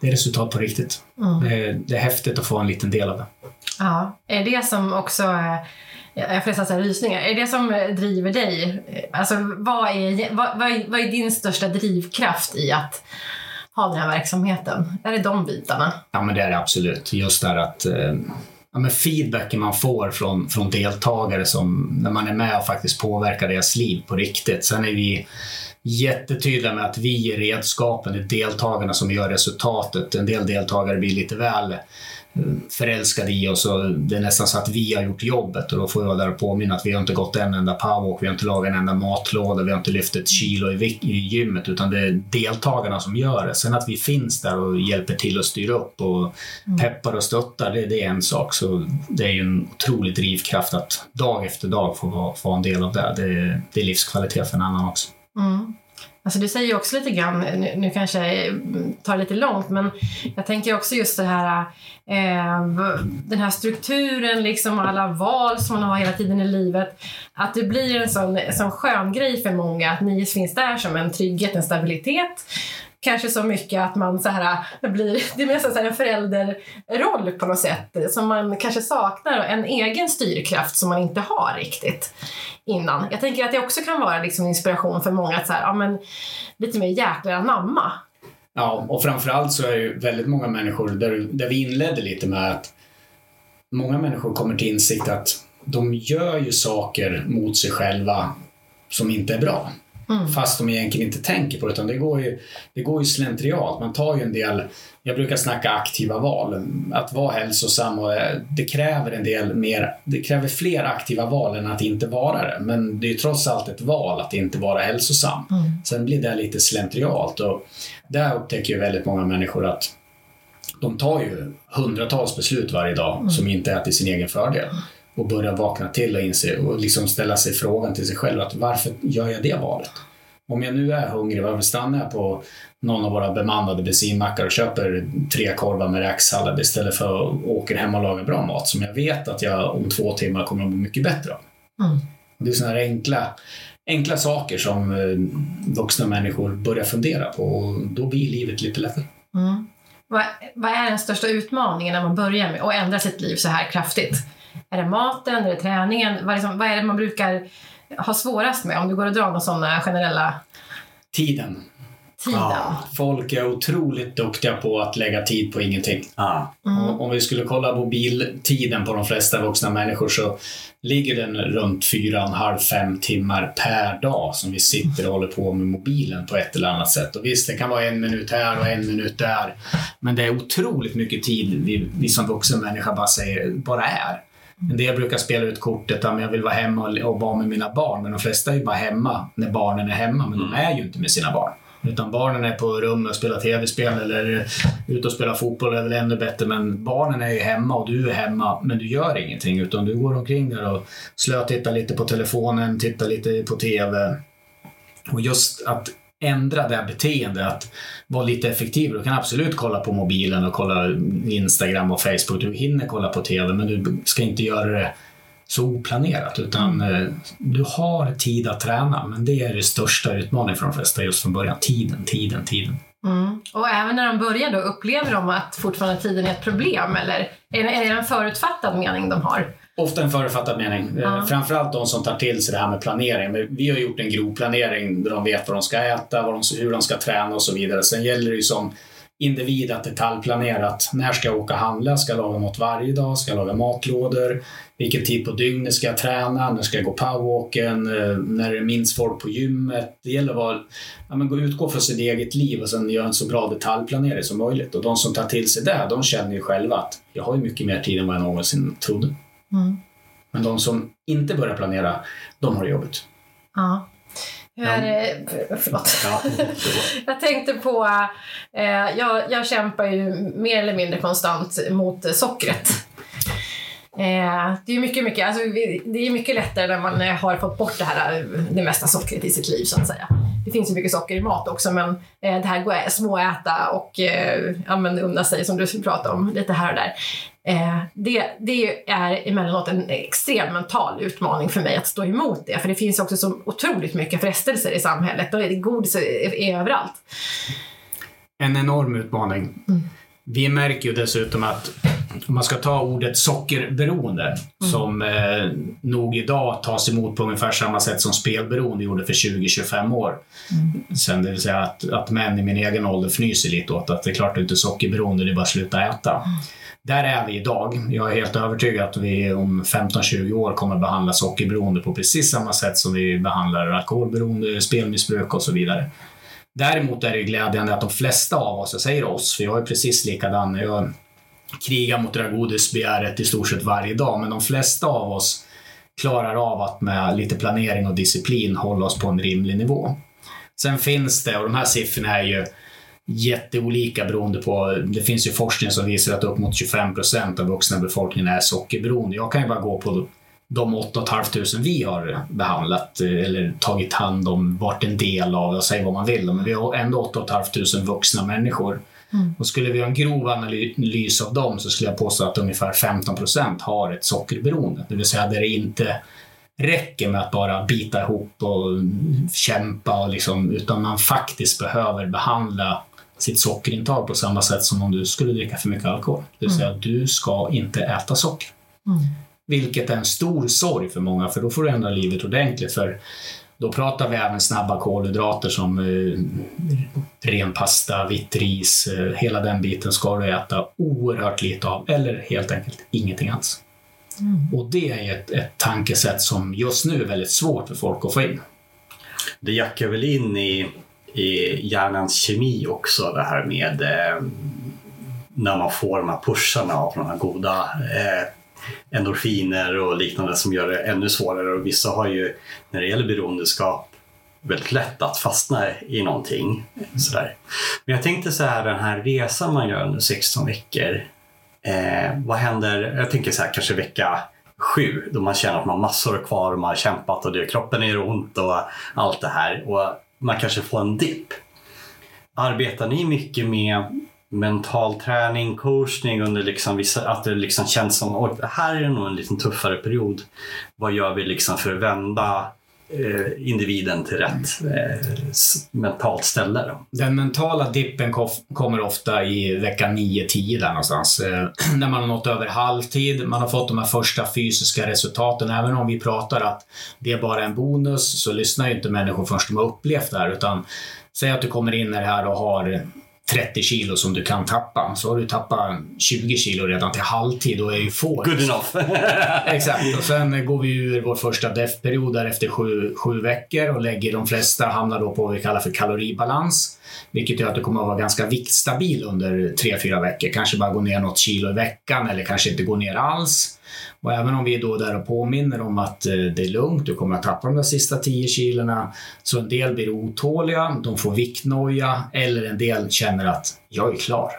det är resultat på riktigt. Mm. Det, det, är häftigt att få en liten del av det. Ja, är det som också jag får nästan rysningar. Är det som eh, driver dig? Eh, alltså, vad, är, vad, vad, är, vad är din största drivkraft i att ha den här verksamheten? Är det de bitarna? Ja, men det är det absolut. Just det att eh, ja, men feedbacken man får från, från deltagare som, när man är med och faktiskt påverkar deras liv på riktigt. Sen är vi jättetydliga med att vi är redskapen, det är deltagarna som gör resultatet. En del deltagare blir lite väl förälskade i oss och det är nästan så att vi har gjort jobbet och då får jag där påminna att vi har inte gått en enda powerwalk, vi har inte lagat en enda matlåda, vi har inte lyft ett kilo i, i gymmet utan det är deltagarna som gör det. Sen att vi finns där och hjälper till att styra upp och mm. peppar och stöttar, det, det är en sak. Så det är ju en otrolig drivkraft att dag efter dag få vara, få vara en del av det. Det, det är livskvalitet för en annan också. Mm. Alltså du säger ju också lite grann, nu, nu kanske jag tar det lite långt, men jag tänker också just det här, eh, den här strukturen, liksom alla val som man har hela tiden i livet. Att det blir en sån, sån skön grej för många, att ni finns där som en trygghet, en stabilitet kanske så mycket att man så här, det blir det är nästan så en förälderroll på något sätt som man kanske saknar, en egen styrkraft som man inte har riktigt innan. Jag tänker att det också kan vara liksom inspiration för många att så här, ja, men, lite mer jäklar anamma. Ja, och framförallt så är det ju väldigt många människor, där, där vi inledde lite med att många människor kommer till insikt att de gör ju saker mot sig själva som inte är bra. Mm. Fast de egentligen inte tänker på det. Utan det går ju, det går ju slentrialt. Man tar ju en del, jag brukar snacka aktiva val. Att vara hälsosam och eh, det kräver en del mer, det kräver fler aktiva val än att inte vara det. Men det är ju trots allt ett val att inte vara hälsosam. Mm. Sen blir det lite slentrialt och där upptäcker ju väldigt många människor att de tar ju hundratals beslut varje dag mm. som inte är till sin egen fördel och börja vakna till och inse och liksom ställa sig frågan till sig själv att varför gör jag det valet? Om jag nu är hungrig, varför stannar jag på någon av våra bemannade bensinmackar och köper tre korvar med räksallad istället för att åka hem och laga bra mat som jag vet att jag om två timmar kommer att må mycket bättre av. Mm. Det är sådana här enkla, enkla saker som eh, vuxna människor börjar fundera på och då blir livet lite lättare. Mm. Vad, vad är den största utmaningen när man börjar med att ändra sitt liv så här kraftigt? Är det maten? Är det träningen? Vad, liksom, vad är det man brukar ha svårast med? Om du går och drar några sådana generella... Tiden. Tiden. Ja, folk är otroligt duktiga på att lägga tid på ingenting. Ja. Mm. Om vi skulle kolla mobiltiden på de flesta vuxna människor så ligger den runt 4,5-5 timmar per dag som vi sitter och håller på med mobilen på ett eller annat sätt. Och visst, det kan vara en minut här och en minut där. Men det är otroligt mycket tid vi, vi som vuxen människa bara säger, bara är. En del brukar spela ut kortet att jag vill vara hemma och vara med mina barn. Men de flesta är ju bara hemma när barnen är hemma. Men de är ju inte med sina barn. Utan barnen är på rummet och spelar tv-spel eller ute och spelar fotboll är väl ännu bättre. Men barnen är ju hemma och du är hemma men du gör ingenting. Utan du går omkring där och slötittar lite på telefonen, tittar lite på tv. Och just att ändra det här beteendet, att vara lite effektivare. Du kan absolut kolla på mobilen och kolla Instagram och Facebook. Du hinner kolla på TV men du ska inte göra det så oplanerat utan mm. eh, du har tid att träna men det är det största utmaningen för de flesta just från början. Tiden, tiden, tiden. Mm. Och även när de börjar då, upplever de att fortfarande tiden är ett problem eller är det, är det en förutfattad mening de har? Ofta en förutfattad mening. Ja. Framförallt de som tar till sig det här med planering. Vi har gjort en grovplanering där de vet vad de ska äta, vad de, hur de ska träna och så vidare. Sen gäller det ju som individ att detaljplanera när ska jag åka och handla? Ska jag laga mat varje dag? Ska jag laga matlådor? Vilken tid på dygnet ska jag träna? När ska jag gå powerwalken? Eh, när är det minst folk på gymmet? Det gäller att vara, ja, men gå utgå från sitt eget liv och sen göra en så bra detaljplanering som möjligt. Och de som tar till sig det, de känner ju själva att jag har ju mycket mer tid än vad jag någonsin trodde. Mm. Men de som inte börjar planera, de har det jobbigt. Ja. Hur det, förlåt. Ja. Jag tänkte på, eh, jag, jag kämpar ju mer eller mindre konstant mot sockret. Eh, det är mycket, mycket, alltså, det är mycket lättare när man har fått bort det här, eh, det mesta sockret i sitt liv så att säga. Det finns ju mycket socker i mat också men eh, det här småäta och eh, ja, men unna sig som du pratade om lite här och där. Eh, det, det är emellanåt en extrem mental utmaning för mig att stå emot det. För det finns också så otroligt mycket frestelser i samhället och det godis är, är överallt. En enorm utmaning. Vi märker ju dessutom att om man ska ta ordet sockerberoende som eh, nog idag tas emot på ungefär samma sätt som spelberoende gjorde för 20-25 år sen. Det vill säga att, att män i min egen ålder fnyser lite åt att det är klart du inte är sockerberoende, det är bara att sluta äta. Där är vi idag. Jag är helt övertygad att vi om 15-20 år kommer behandla sockerberoende på precis samma sätt som vi behandlar alkoholberoende, spelmissbruk och så vidare. Däremot är det glädjande att de flesta av oss, jag säger oss, för jag är precis likadan. Jag kriga mot det där godisbegäret i stort sett varje dag, men de flesta av oss klarar av att med lite planering och disciplin hålla oss på en rimlig nivå. Sen finns det, och de här siffrorna är ju jätteolika beroende på, det finns ju forskning som visar att upp mot 25 procent av vuxna befolkningen är sockerberoende. Jag kan ju bara gå på de 8 500 vi har behandlat eh, eller tagit hand om, varit en del av, och säg vad man vill, men vi har ändå 8 500 vuxna människor. Och skulle vi göra en grov analys av dem så skulle jag påstå att ungefär 15 procent har ett sockerberoende. Det vill säga där det inte räcker med att bara bita ihop och kämpa, och liksom, utan man faktiskt behöver behandla sitt sockerintag på samma sätt som om du skulle dricka för mycket alkohol. Det vill säga, du ska inte äta socker. Vilket är en stor sorg för många, för då får du ändra livet ordentligt. För då pratar vi även snabba kolhydrater som eh, ren pasta, vitt ris, eh, hela den biten ska du äta oerhört lite av, eller helt enkelt ingenting alls. Och det är ett, ett tankesätt som just nu är väldigt svårt för folk att få in. Det jackar väl in i, i hjärnans kemi också det här med eh, när man får de här pusharna av de här goda eh, endorfiner och liknande som gör det ännu svårare. Och vissa har ju, när det gäller beroendeskap, väldigt lätt att fastna i någonting. Sådär. Men jag tänkte så här, den här resan man gör under 16 veckor. Eh, vad händer, jag tänker så här, kanske vecka sju då man känner att man har massor kvar och man har kämpat och det, kroppen är ont och allt det här. Och man kanske får en dipp. Arbetar ni mycket med mental träning, coachning under liksom vissa, att det liksom känns som att här är det nog en lite tuffare period. Vad gör vi liksom för att vända eh, individen till rätt eh, mentalt ställe? Då? Den mentala dippen kof- kommer ofta i vecka 9-10 där någonstans. Eh, när man har nått över halvtid, man har fått de här första fysiska resultaten. Även om vi pratar att det är bara en bonus så lyssnar ju inte människor först de har upplevt det här. Utan säg att du kommer in i det här och har 30 kilo som du kan tappa. Så har du tappat 20 kilo redan till halvtid. Då är ju få. Good enough. Exakt, och sen går vi ur vår första DEF-period efter sju, sju veckor och lägger de flesta hamnar då på vad vi kallar för kaloribalans. Vilket gör att du kommer att vara ganska viktstabil under 3-4 veckor. Kanske bara gå ner något kilo i veckan eller kanske inte gå ner alls. Och även om vi är då där och påminner om att eh, det är lugnt, du kommer att tappa de där sista 10 kilorna. Så en del blir otåliga, de får viktnoja eller en del känner att jag är klar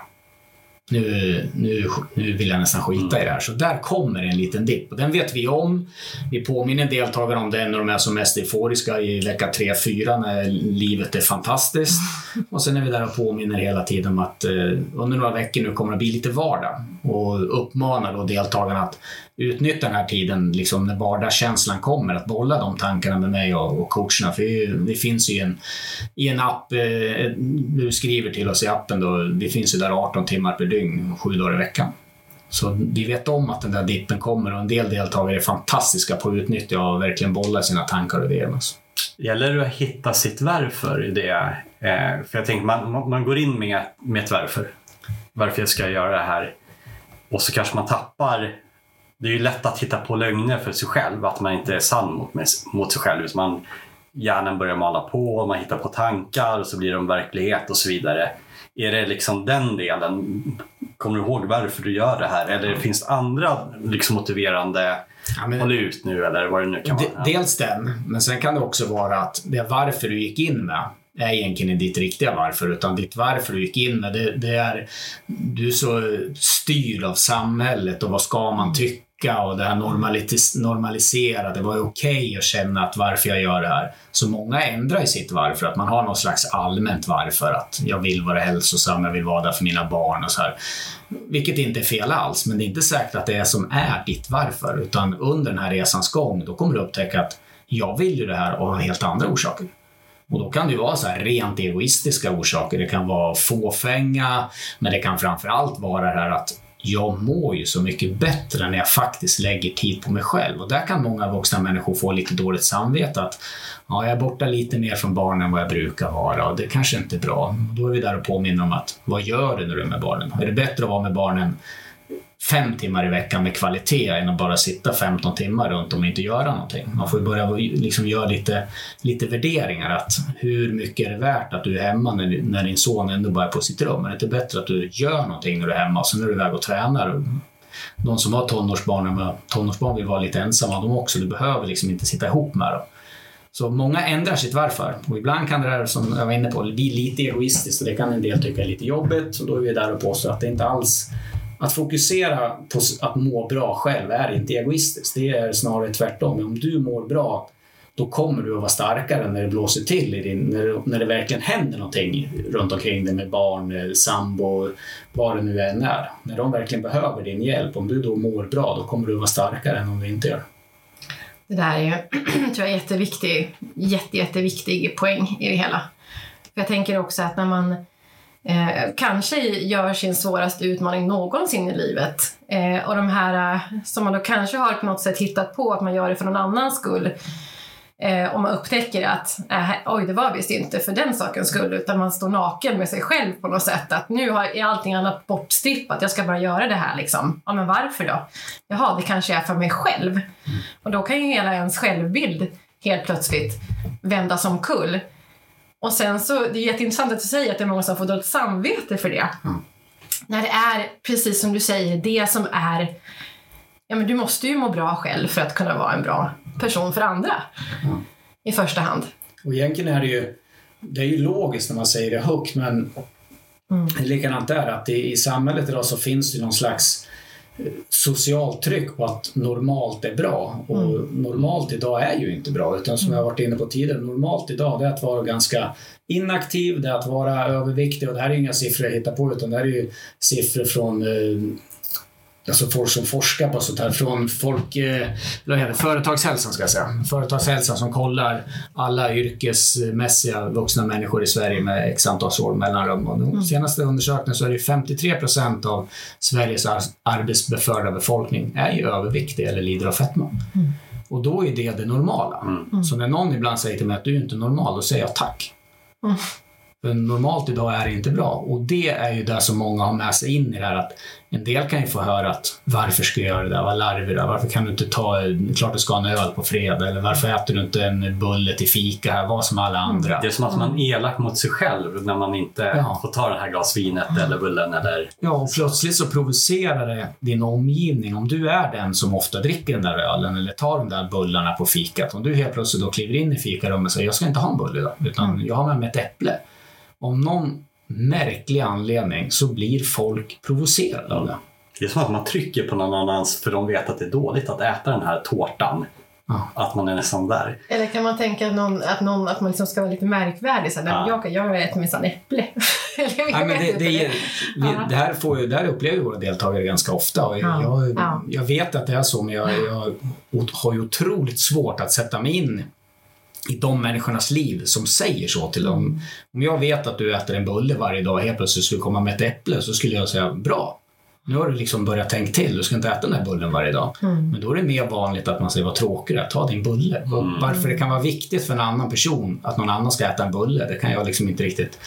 nu, nu, nu vill jag nästan skita i det här. Så där kommer en liten dipp och den vet vi om. Vi påminner deltagarna om den när de är som mest euforiska i vecka 3-4 när livet är fantastiskt. Och sen är vi där och påminner hela tiden om att eh, under några veckor nu kommer det bli lite vardag och uppmanar då deltagarna att utnyttja den här tiden liksom när vardagskänslan kommer, att bolla de tankarna med mig och, och coacherna. För vi, finns ju i en, i en app, eh, du skriver till oss i appen då, vi finns ju där 18 timmar per dygn, sju dagar i veckan. Så vi vet om att den där dippen kommer och en del deltagare är fantastiska på att utnyttja och verkligen bolla sina tankar och idéer. Alltså. Gäller det att hitta sitt varför i det? Eh, för jag tänker, man, man går in med, med ett varför. Varför jag ska göra det här. Och så kanske man tappar det är ju lätt att hitta på lögner för sig själv, att man inte är sann mot, mot sig själv. Man, hjärnan börjar mala på, man hittar på tankar och så blir de verklighet och så vidare. Är det liksom den delen? Kommer du ihåg varför du gör det här? Eller finns det andra liksom motiverande Ja, men, Håll ut nu eller vad det nu kan vara. Dels den, men sen kan det också vara att det varför du gick in med är egentligen ditt riktiga varför, utan ditt varför du gick in med det, det är du är så styrd av samhället och vad ska man tycka och det här normaliserade. Vad är okej okay att känna att varför jag gör det här? Så många ändrar i sitt varför, att man har någon slags allmänt varför. Att jag vill vara hälsosam, jag vill vara där för mina barn och så här. Vilket inte är fel alls, men det är inte säkert att det är som är ditt varför. Utan under den här resans gång, då kommer du upptäcka att jag vill ju det här av helt andra orsaker. Och då kan det vara så här rent egoistiska orsaker. Det kan vara fåfänga, men det kan framförallt vara det här att jag mår ju så mycket bättre när jag faktiskt lägger tid på mig själv. Och där kan många vuxna människor få lite dåligt samvete att ja, jag är borta lite mer från barnen än vad jag brukar vara och det kanske inte är bra. Då är vi där och påminner om att vad gör du när du är med barnen? Är det bättre att vara med barnen fem timmar i veckan med kvalitet än att bara sitta 15 timmar runt om och inte göra någonting. Man får börja liksom göra lite, lite värderingar. att Hur mycket är det värt att du är hemma när, när din son ändå bara är på sitt rum? Är det inte bättre att du gör någonting när du är hemma och sen är du iväg och tränar? De som har tonårsbarn, tonårsbarn vill vara lite ensamma de också. Du behöver liksom inte sitta ihop med dem. Så många ändrar sitt varför. Och ibland kan det där, som jag var inne på, bli lite egoistiskt och det kan en del tycka är lite jobbigt. Och då är vi där och påstår att det inte alls att fokusera på att må bra själv är inte egoistiskt. Det är snarare tvärtom. Om du mår bra, då kommer du att vara starkare när det blåser till, i din, när, det, när det verkligen händer någonting runt omkring dig med barn, eh, sambo, vad det nu än är. När de verkligen behöver din hjälp, om du då mår bra, då kommer du att vara starkare än om du inte gör det. där är tror jag, jätteviktig, jätte, jätteviktig poäng i det hela. Jag tänker också att när man eh, kanske gör sin svåraste utmaning någonsin i livet. Eh, och de här eh, som man då kanske har på något sätt hittat på att man gör det för någon annans skull. Eh, och man upptäcker att eh, oj, det var visst inte för den sakens skull utan man står naken med sig själv på något sätt. Att nu är allting annat bortstrippat, jag ska bara göra det här liksom. Ja, men varför då? Jaha, det kanske är för mig själv. Och då kan ju hela ens självbild helt plötsligt vändas omkull. Och sen så, det är jätteintressant att du säger att det är många som får dåligt samvete för det. Mm. När det är, precis som du säger, det som är... Ja, men du måste ju må bra själv för att kunna vara en bra person för andra. Mm. I första hand. Och egentligen är det ju, det är ju logiskt när man säger det högt, men mm. likadant där, att i, i samhället idag så finns det någon slags socialt tryck på att normalt är bra. Och mm. normalt idag är ju inte bra, utan som jag varit inne på tidigare, normalt idag är att vara ganska inaktiv, det är att vara överviktig och det här är inga siffror jag hittar på utan det här är ju siffror från eh, alltså folk som forskar på sånt här från folk, eh, Företagshälsan ska jag säga. Företagshälsan som kollar alla yrkesmässiga vuxna människor i Sverige med x antal år mellanrum. Och mm. senaste undersökningen så är det 53 procent av Sveriges arbetsbeförda befolkning är ju överviktig eller lider av fetma. Mm. Och då är det det normala. Mm. Så när någon ibland säger till mig att du är inte normal, då säger jag tack. Mm. För normalt idag är det inte bra. Och det är ju det som många har med sig in i det här att en del kan ju få höra att varför ska jag göra det där? Vad larvig du Varför kan du inte ta, klart du ska ha en öl på fredag eller varför äter du inte en bulle till fika här? Vad som alla andra. Det är som att man är elak mot sig själv när man inte ja. får ta det här glas vinet eller bullen eller... Ja, och plötsligt så provocerar det din omgivning. Om du är den som ofta dricker den där ölen eller tar de där bullarna på fikat. Om du helt plötsligt då kliver in i fikarummet och säger jag ska inte ha en bulle idag, utan mm. jag har med mig ett äpple om någon märklig anledning så blir folk provocerade av det. Det är som att man trycker på någon annans för de vet att det är dåligt att äta den här tårtan. Ja. Att man är nästan där. Eller kan man tänka att, någon, att, någon, att man liksom ska vara lite märkvärdig? Så ja. jag, jag äter minsann äpple. ja, men det, det, det, vi, det, här får ju, det här upplever våra deltagare ganska ofta. Och jag, jag, jag, vet att det är så, men jag, jag har ju otroligt svårt att sätta mig in i de människornas liv som säger så till dem. Om jag vet att du äter en bulle varje dag och helt plötsligt skulle komma med ett äpple så skulle jag säga bra. Nu har du liksom börjat tänka till. Du ska inte äta den här bullen varje dag. Mm. Men då är det mer vanligt att man säger vad tråkigare, ta din bulle. Och varför det kan vara viktigt för en annan person att någon annan ska äta en bulle, det kan jag liksom inte riktigt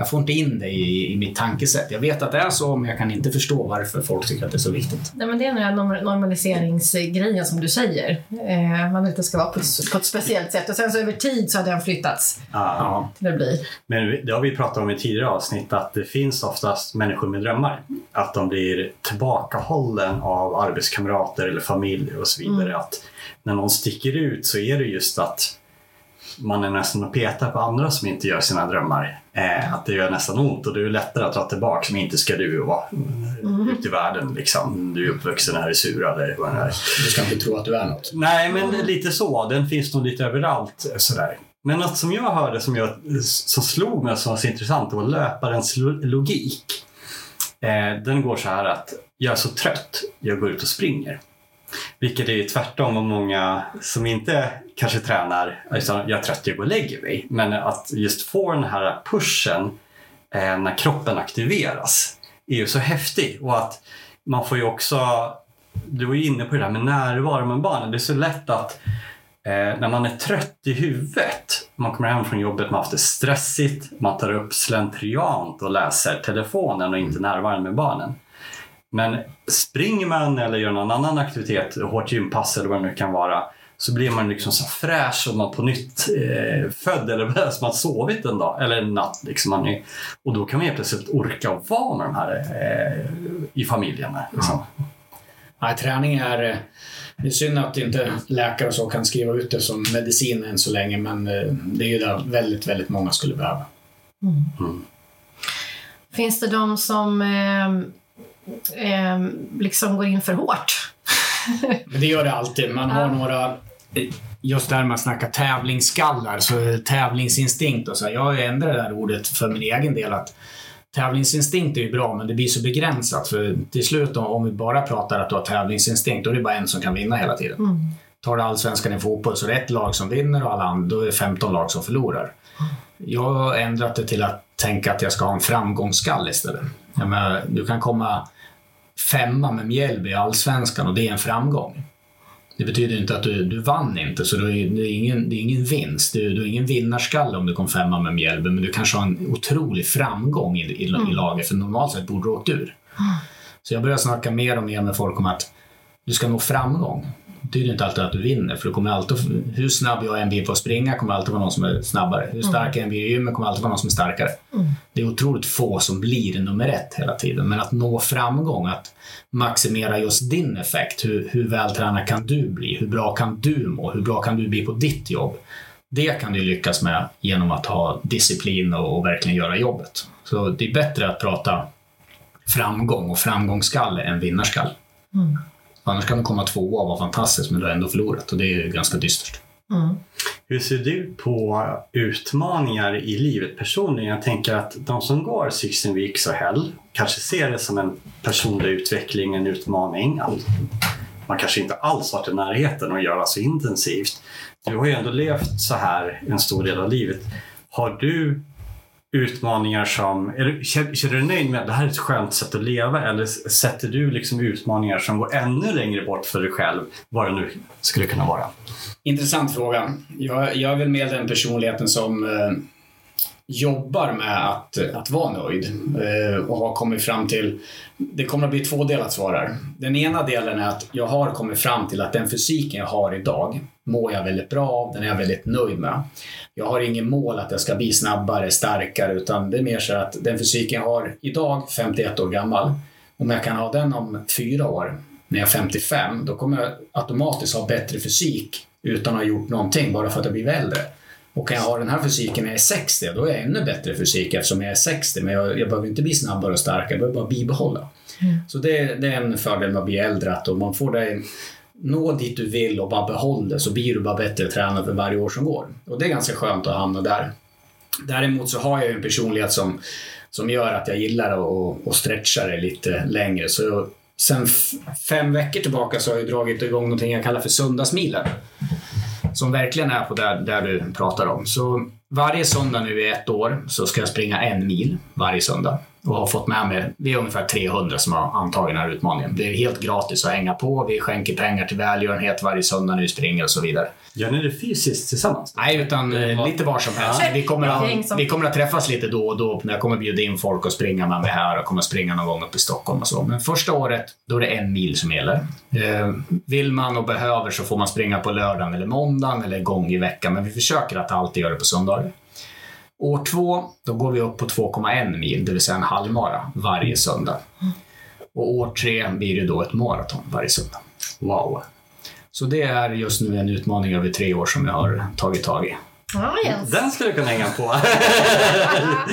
jag får inte in det i, i mitt tankesätt. Jag vet att det är så, men jag kan inte förstå varför folk tycker att det är så viktigt. Nej, men det är den här norm- normaliseringsgrejen som du säger. Eh, man inte ska vara på, ett- på ett speciellt sätt. Och sen så över tid så har den flyttats Ja. Ja. till att bli. Men det har vi pratat om i tidigare avsnitt att det finns oftast människor med drömmar. Att de blir tillbakahållen av arbetskamrater eller familj och så vidare. Att när någon sticker ut så är det just att man är nästan och petar på andra som inte gör sina drömmar. Eh, att det gör nästan ont och det är lättare att dra tillbaka men inte ska du vara ute i världen liksom. Du är uppvuxen här i Sura eller vad det är. Du ska inte tro att du är något. Nej, men lite så. Den finns nog lite överallt. eh, Sådär. Men något som jag hörde som, jag, som slog mig som var så intressant var löparens lo- logik. Eh, den går så här att jag är så trött, jag går ut och springer. Vilket är tvärtom vad många som inte kanske tränar, utan jag är trött, jag går och lägger mig. Men att just få den här pushen eh, när kroppen aktiveras är ju så häftig. Och att man får ju också, du var ju inne på det där med närvaro med barnen. Det är så lätt att eh, när man är trött i huvudet, man kommer hem från jobbet, man har haft det stressigt, man tar upp slentriant och läser telefonen och inte närvarar med barnen. Men springer man eller gör någon annan aktivitet, hårt gympass eller vad det nu kan vara, så blir man liksom så fräsch och man på nytt eh, född eller som man sovit en dag eller en natt. Liksom man är, och då kan man helt plötsligt orka och vara med de här eh, i familjen. Liksom. Nej, träning är... eh, Det är synd att inte läkare och så kan skriva ut det som medicin än så länge, men eh, det är ju det väldigt, väldigt många skulle behöva. Finns det de som eh, eh, liksom går in för hårt? Men det gör det alltid. Man har några... Just där man snackar tävlingsskallar, så tävlingsinstinkt och så. här. Jag har ändrat det där ordet för min egen del. att Tävlingsinstinkt är ju bra, men det blir så begränsat. För till slut, om- vi bara pratar att du har tävlingsinstinkt, då är det bara en som kan vinna hela tiden. Mm. Tar du allsvenskan i fotboll så är det ett lag som vinner och alla andra, då är det 15 lag som förlorar. Jag har ändrat det till att tänka att jag ska ha en framgångsskalle istället. Jag menar, du kan komma femma med Mjällby i allsvenskan och det är en framgång. Det betyder inte att du, du vann inte, så det är, det är, ingen, det är ingen vinst. Du, du är ingen vinnarskalle om du kom femma med Mjällby, men du kanske har en otrolig framgång i, i, i laget, för normalt sett borde du åkt ur. Så jag börjar snacka mer och mer med folk om att du ska nå framgång. Betyder inte alltid att du vinner, för det kommer alltid, hur snabb jag än blir på att springa kommer alltid vara någon som är snabbare. Hur stark jag än blir i gymmet kommer alltid vara någon som är starkare. Det är otroligt få som blir nummer ett hela tiden, men att nå framgång, att maximera just din effekt. Hur, hur vältränad kan du bli? Hur bra kan du må? Hur bra kan du bli på ditt jobb? Det kan du lyckas med genom att ha disciplin och, och verkligen göra jobbet. Så det är bättre att prata framgång och framgångsskalle än vinnarskalle. Mm. Annars kan du komma tvåa och vara fantastisk, men du har ändå förlorat och det är ju ganska dystert. Mm. Hur ser du på utmaningar i livet personligen? Jag tänker att de som går 16 weeks och hell kanske ser det som en personlig utveckling, en utmaning. Att man kanske inte alls varit i närheten att göra så intensivt. Du har ju ändå levt så här en stor del av livet. Har du utmaningar som... Är känner, känner du dig nöjd med att det här är ett skönt sätt att leva eller sätter du liksom utmaningar som går ännu längre bort för dig själv, vad det nu skulle kunna vara? Intressant fråga. Jag, jag är väl med den personligheten som eh, jobbar med att, att vara nöjd eh, och har kommit fram till... Det kommer att bli tvådelat svar här. Den ena delen är att jag har kommit fram till att den fysiken jag har idag mår jag väldigt bra av, den är jag väldigt nöjd med. Jag har inget mål att jag ska bli snabbare, starkare, utan det är mer så att den fysiken jag har idag, 51 år gammal, om jag kan ha den om fyra år, när jag är 55, då kommer jag automatiskt ha bättre fysik utan att ha gjort någonting, bara för att jag blir äldre. Och kan jag ha den här fysiken när jag är 60, då är jag ännu bättre fysik eftersom jag är 60, men jag, jag behöver inte bli snabbare och starkare, jag behöver bara bibehålla. Så det, det är en fördel med att bli äldre, att om man får dig nå dit du vill och bara behåll det, så blir du bara bättre tränad för varje år som går. Och det är ganska skönt att hamna där. Däremot så har jag en personlighet som, som gör att jag gillar att, att stretcha det lite längre. Så sen fem veckor tillbaka så har jag dragit igång någonting jag kallar för söndagsmilen. Som verkligen är på där, där du pratar om. Så varje söndag nu i ett år så ska jag springa en mil varje söndag. Och har fått med mig, vi är ungefär 300 som har antagit den här utmaningen. Det är helt gratis att hänga på. Vi skänker pengar till välgörenhet varje söndag när vi springer och så vidare. Gör ni det fysiskt tillsammans? Nej, utan eh, lite var som helst. Vi kommer, att, vi kommer att träffas lite då och då när jag kommer bjuda in folk och springa med mig här och kommer springa någon gång upp i Stockholm och så. Men första året, då är det en mil som gäller. Eh, vill man och behöver så får man springa på lördagen eller måndagen eller en gång i veckan, men vi försöker att alltid göra det på söndagar. År två, då går vi upp på 2,1 mil, det vill säga en halvmara varje söndag. Och år tre blir det då ett maraton varje söndag. Wow. Så det är just nu en utmaning över tre år som jag har tagit tag i. Ja, Jens. Den skulle du kunna hänga på.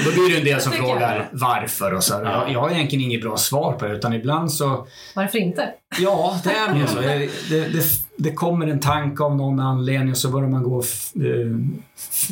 Då blir det en del som frågar varför och så. Jag, jag har egentligen inget bra svar på det utan ibland så, Varför inte? ja det är mer så. Det, det, det kommer en tanke av någon anledning och så börjar man gå och eh,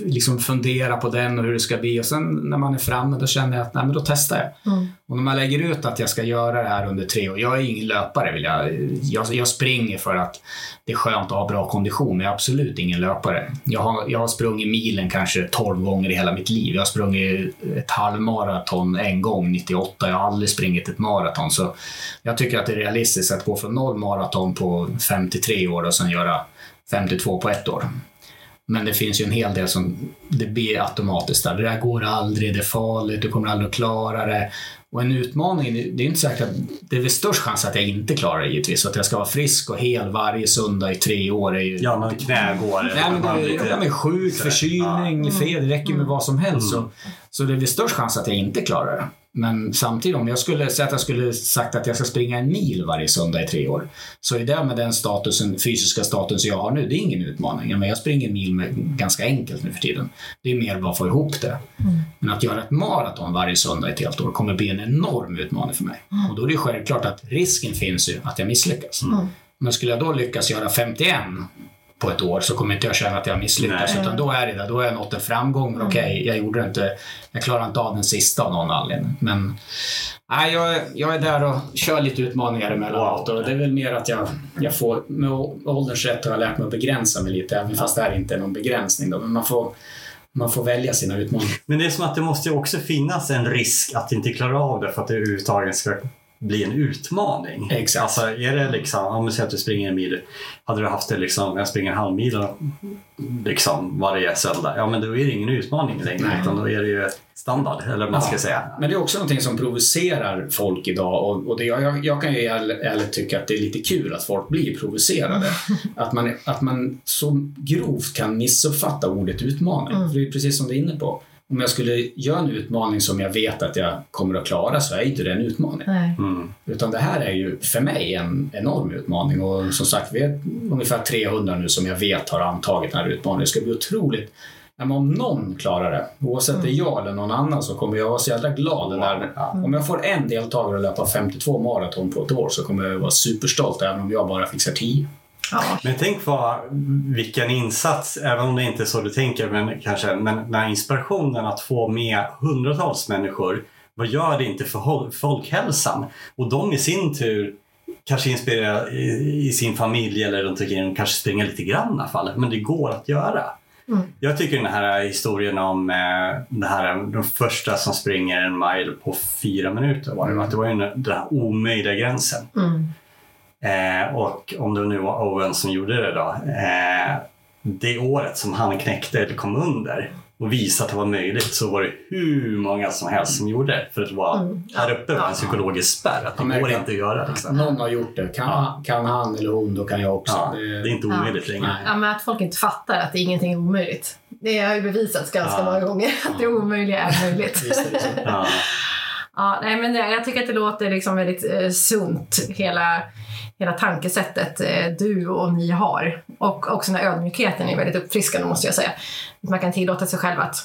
liksom fundera på den och hur det ska bli och sen när man är framme då känner jag att nej men då testar jag. Mm. Och när man lägger ut att jag ska göra det här under tre år, jag är ingen löpare vill jag, jag, jag springer för att det är skönt att ha bra kondition, men jag är absolut ingen löpare. Jag har, jag har sprungit milen kanske 12 gånger i hela mitt liv. Jag har sprungit ett halvmaraton en gång, 98. Jag har aldrig sprungit ett maraton. Så jag tycker att det är realistiskt att gå från noll maraton på 53 år och sen göra 52 på ett år. Men det finns ju en hel del som det blir automatiskt där. Det där går aldrig, det är farligt, du kommer aldrig att klara det. Och en utmaning, det är inte säkert att det är väl störst chans att jag inte klarar det givetvis. Att jag ska vara frisk och hel varje söndag i tre år är ju... Ja, man knägår. Nej, men det, lite- ja, men sjuk, förkylning, fel, det räcker med vad som helst. Så, Mm. så det är väl störst chans att jag inte klarar det. Men samtidigt, om jag skulle säga att jag skulle sagt att jag ska springa en mil varje söndag i tre år, så är det med den statusen, fysiska statusen jag har nu, det är ingen utmaning. Men jag springer en mil med, ganska enkelt nu för tiden. Det är mer bara att få ihop det. Men att göra ett maraton varje söndag i ett helt år kommer bli en enorm utmaning för mig. Och då är det självklart att risken finns ju att jag misslyckas. Men skulle jag då lyckas göra 51 på ett år så kommer inte jag känna att jag har misslyckats. Nej. Utan då är det där, då har jag nått en framgång. Men okej, jag gjorde inte, jag klarade inte av den sista av någon anledning. Men nej, jag, jag är där och kör lite utmaningar emellanåt. Wow. Och det är väl mer att jag, jag får, med ålderns rätt har jag lärt mig att begränsa mig lite. Även fast det här inte är någon begränsning. Då. Men man får, man får välja sina utmaningar. Men det är som att det måste ju också finnas en risk att inte klara av det för att det överhuvudtaget ska bli en utmaning. Exakt. Alltså är det liksom, om säger att du springer en mil. Hade du haft det liksom, jag springer en halv mil liksom varje söndag. Ja men då är det ingen utmaning längre Nej. utan då är det ju standard eller vad man ska Ja. säga. Men det är också någonting som provocerar folk idag och, och det, jag, jag kan ju ärligt tycka att det är lite kul att folk blir provocerade. att, man, att man så grovt kan missuppfatta ordet utmaning. Mm. För det är precis som du är inne på. Om jag skulle göra en utmaning som jag vet att jag kommer att klara så är inte det en utmaning. Mm. Utan det här är ju för mig en enorm utmaning och som sagt vi är ungefär 300 nu som jag vet har antagit den här utmaningen. Det ska bli otroligt men om någon klarar det, oavsett det är jag eller någon annan, så kommer jag vara så jävla glad. Där, Om jag får en deltagare att löpa 52 maraton på ett år så kommer jag vara superstolt även om jag bara fixar 10. Ja. Men tänk vad, vilken insats, även om det inte är så du tänker, men kanske, men den inspirationen att få med hundratals människor, vad gör det inte för folkhälsan? Och de i sin tur kanske inspirerar i, i sin familj eller runt omkring, de kanske springer lite grann i alla fall, men det går att göra. Mm. Jag tycker den här historien om eh, det här, de första som springer en mile på fyra minuter, var det, va? det var ju den den här omöjliga gränsen. Mm. Eh, och om det nu var Owen som gjorde det då. Eh, det året som han knäckte eller kom under och visade att det var möjligt så var det hur många som helst som gjorde det. För att det var Mm. här uppe var en psykologisk spärr. Att det Ja, går inte att göra. Liksom. Någon har gjort det. Kan, Ja. kan han eller hon, då kan jag också. Ja, det är inte omöjligt längre. Nej. Ja, men att folk inte fattar att det är ingenting omöjligt. Det har ju bevisats ganska Ja. många gånger att det omöjliga är möjligt. Är det så. Ja. Ja, nej, men jag tycker att det låter liksom väldigt eh, sunt, hela, hela tankesättet eh, du och ni har. Och också den här ödmjukheten är väldigt uppfriskande måste jag säga. Att man kan tillåta sig själv att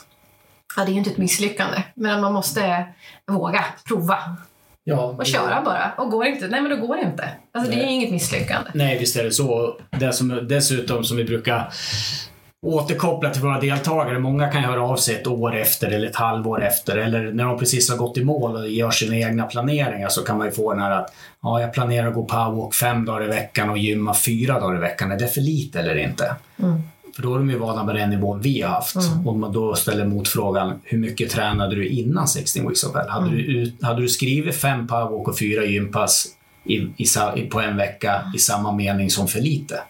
ja, det är ju inte ett misslyckande, men man måste våga prova Ja, och köra bara. Och går inte, nej men då går det inte. Alltså det är inget misslyckande. Nej, visst är det så. Det som, dessutom som vi brukar återkoppla till våra deltagare. Många kan höra av sig ett år efter eller ett halvår efter eller när de precis har gått i mål och gör sina egna planeringar så kan man ju få den här att ja, jag planerar att gå powerwalk fem dagar i veckan och gymma fyra dagar i veckan. Är det för lite eller inte? Mm. För då är de ju vana med den nivån vi har haft. Mm. Om man då ställer motfrågan, hur mycket tränade du innan 16 weeks of hell? Hade, Mm. du, hade du skrivit fem powerwalk och fyra gympass i, i, på en vecka i samma mening som för lite?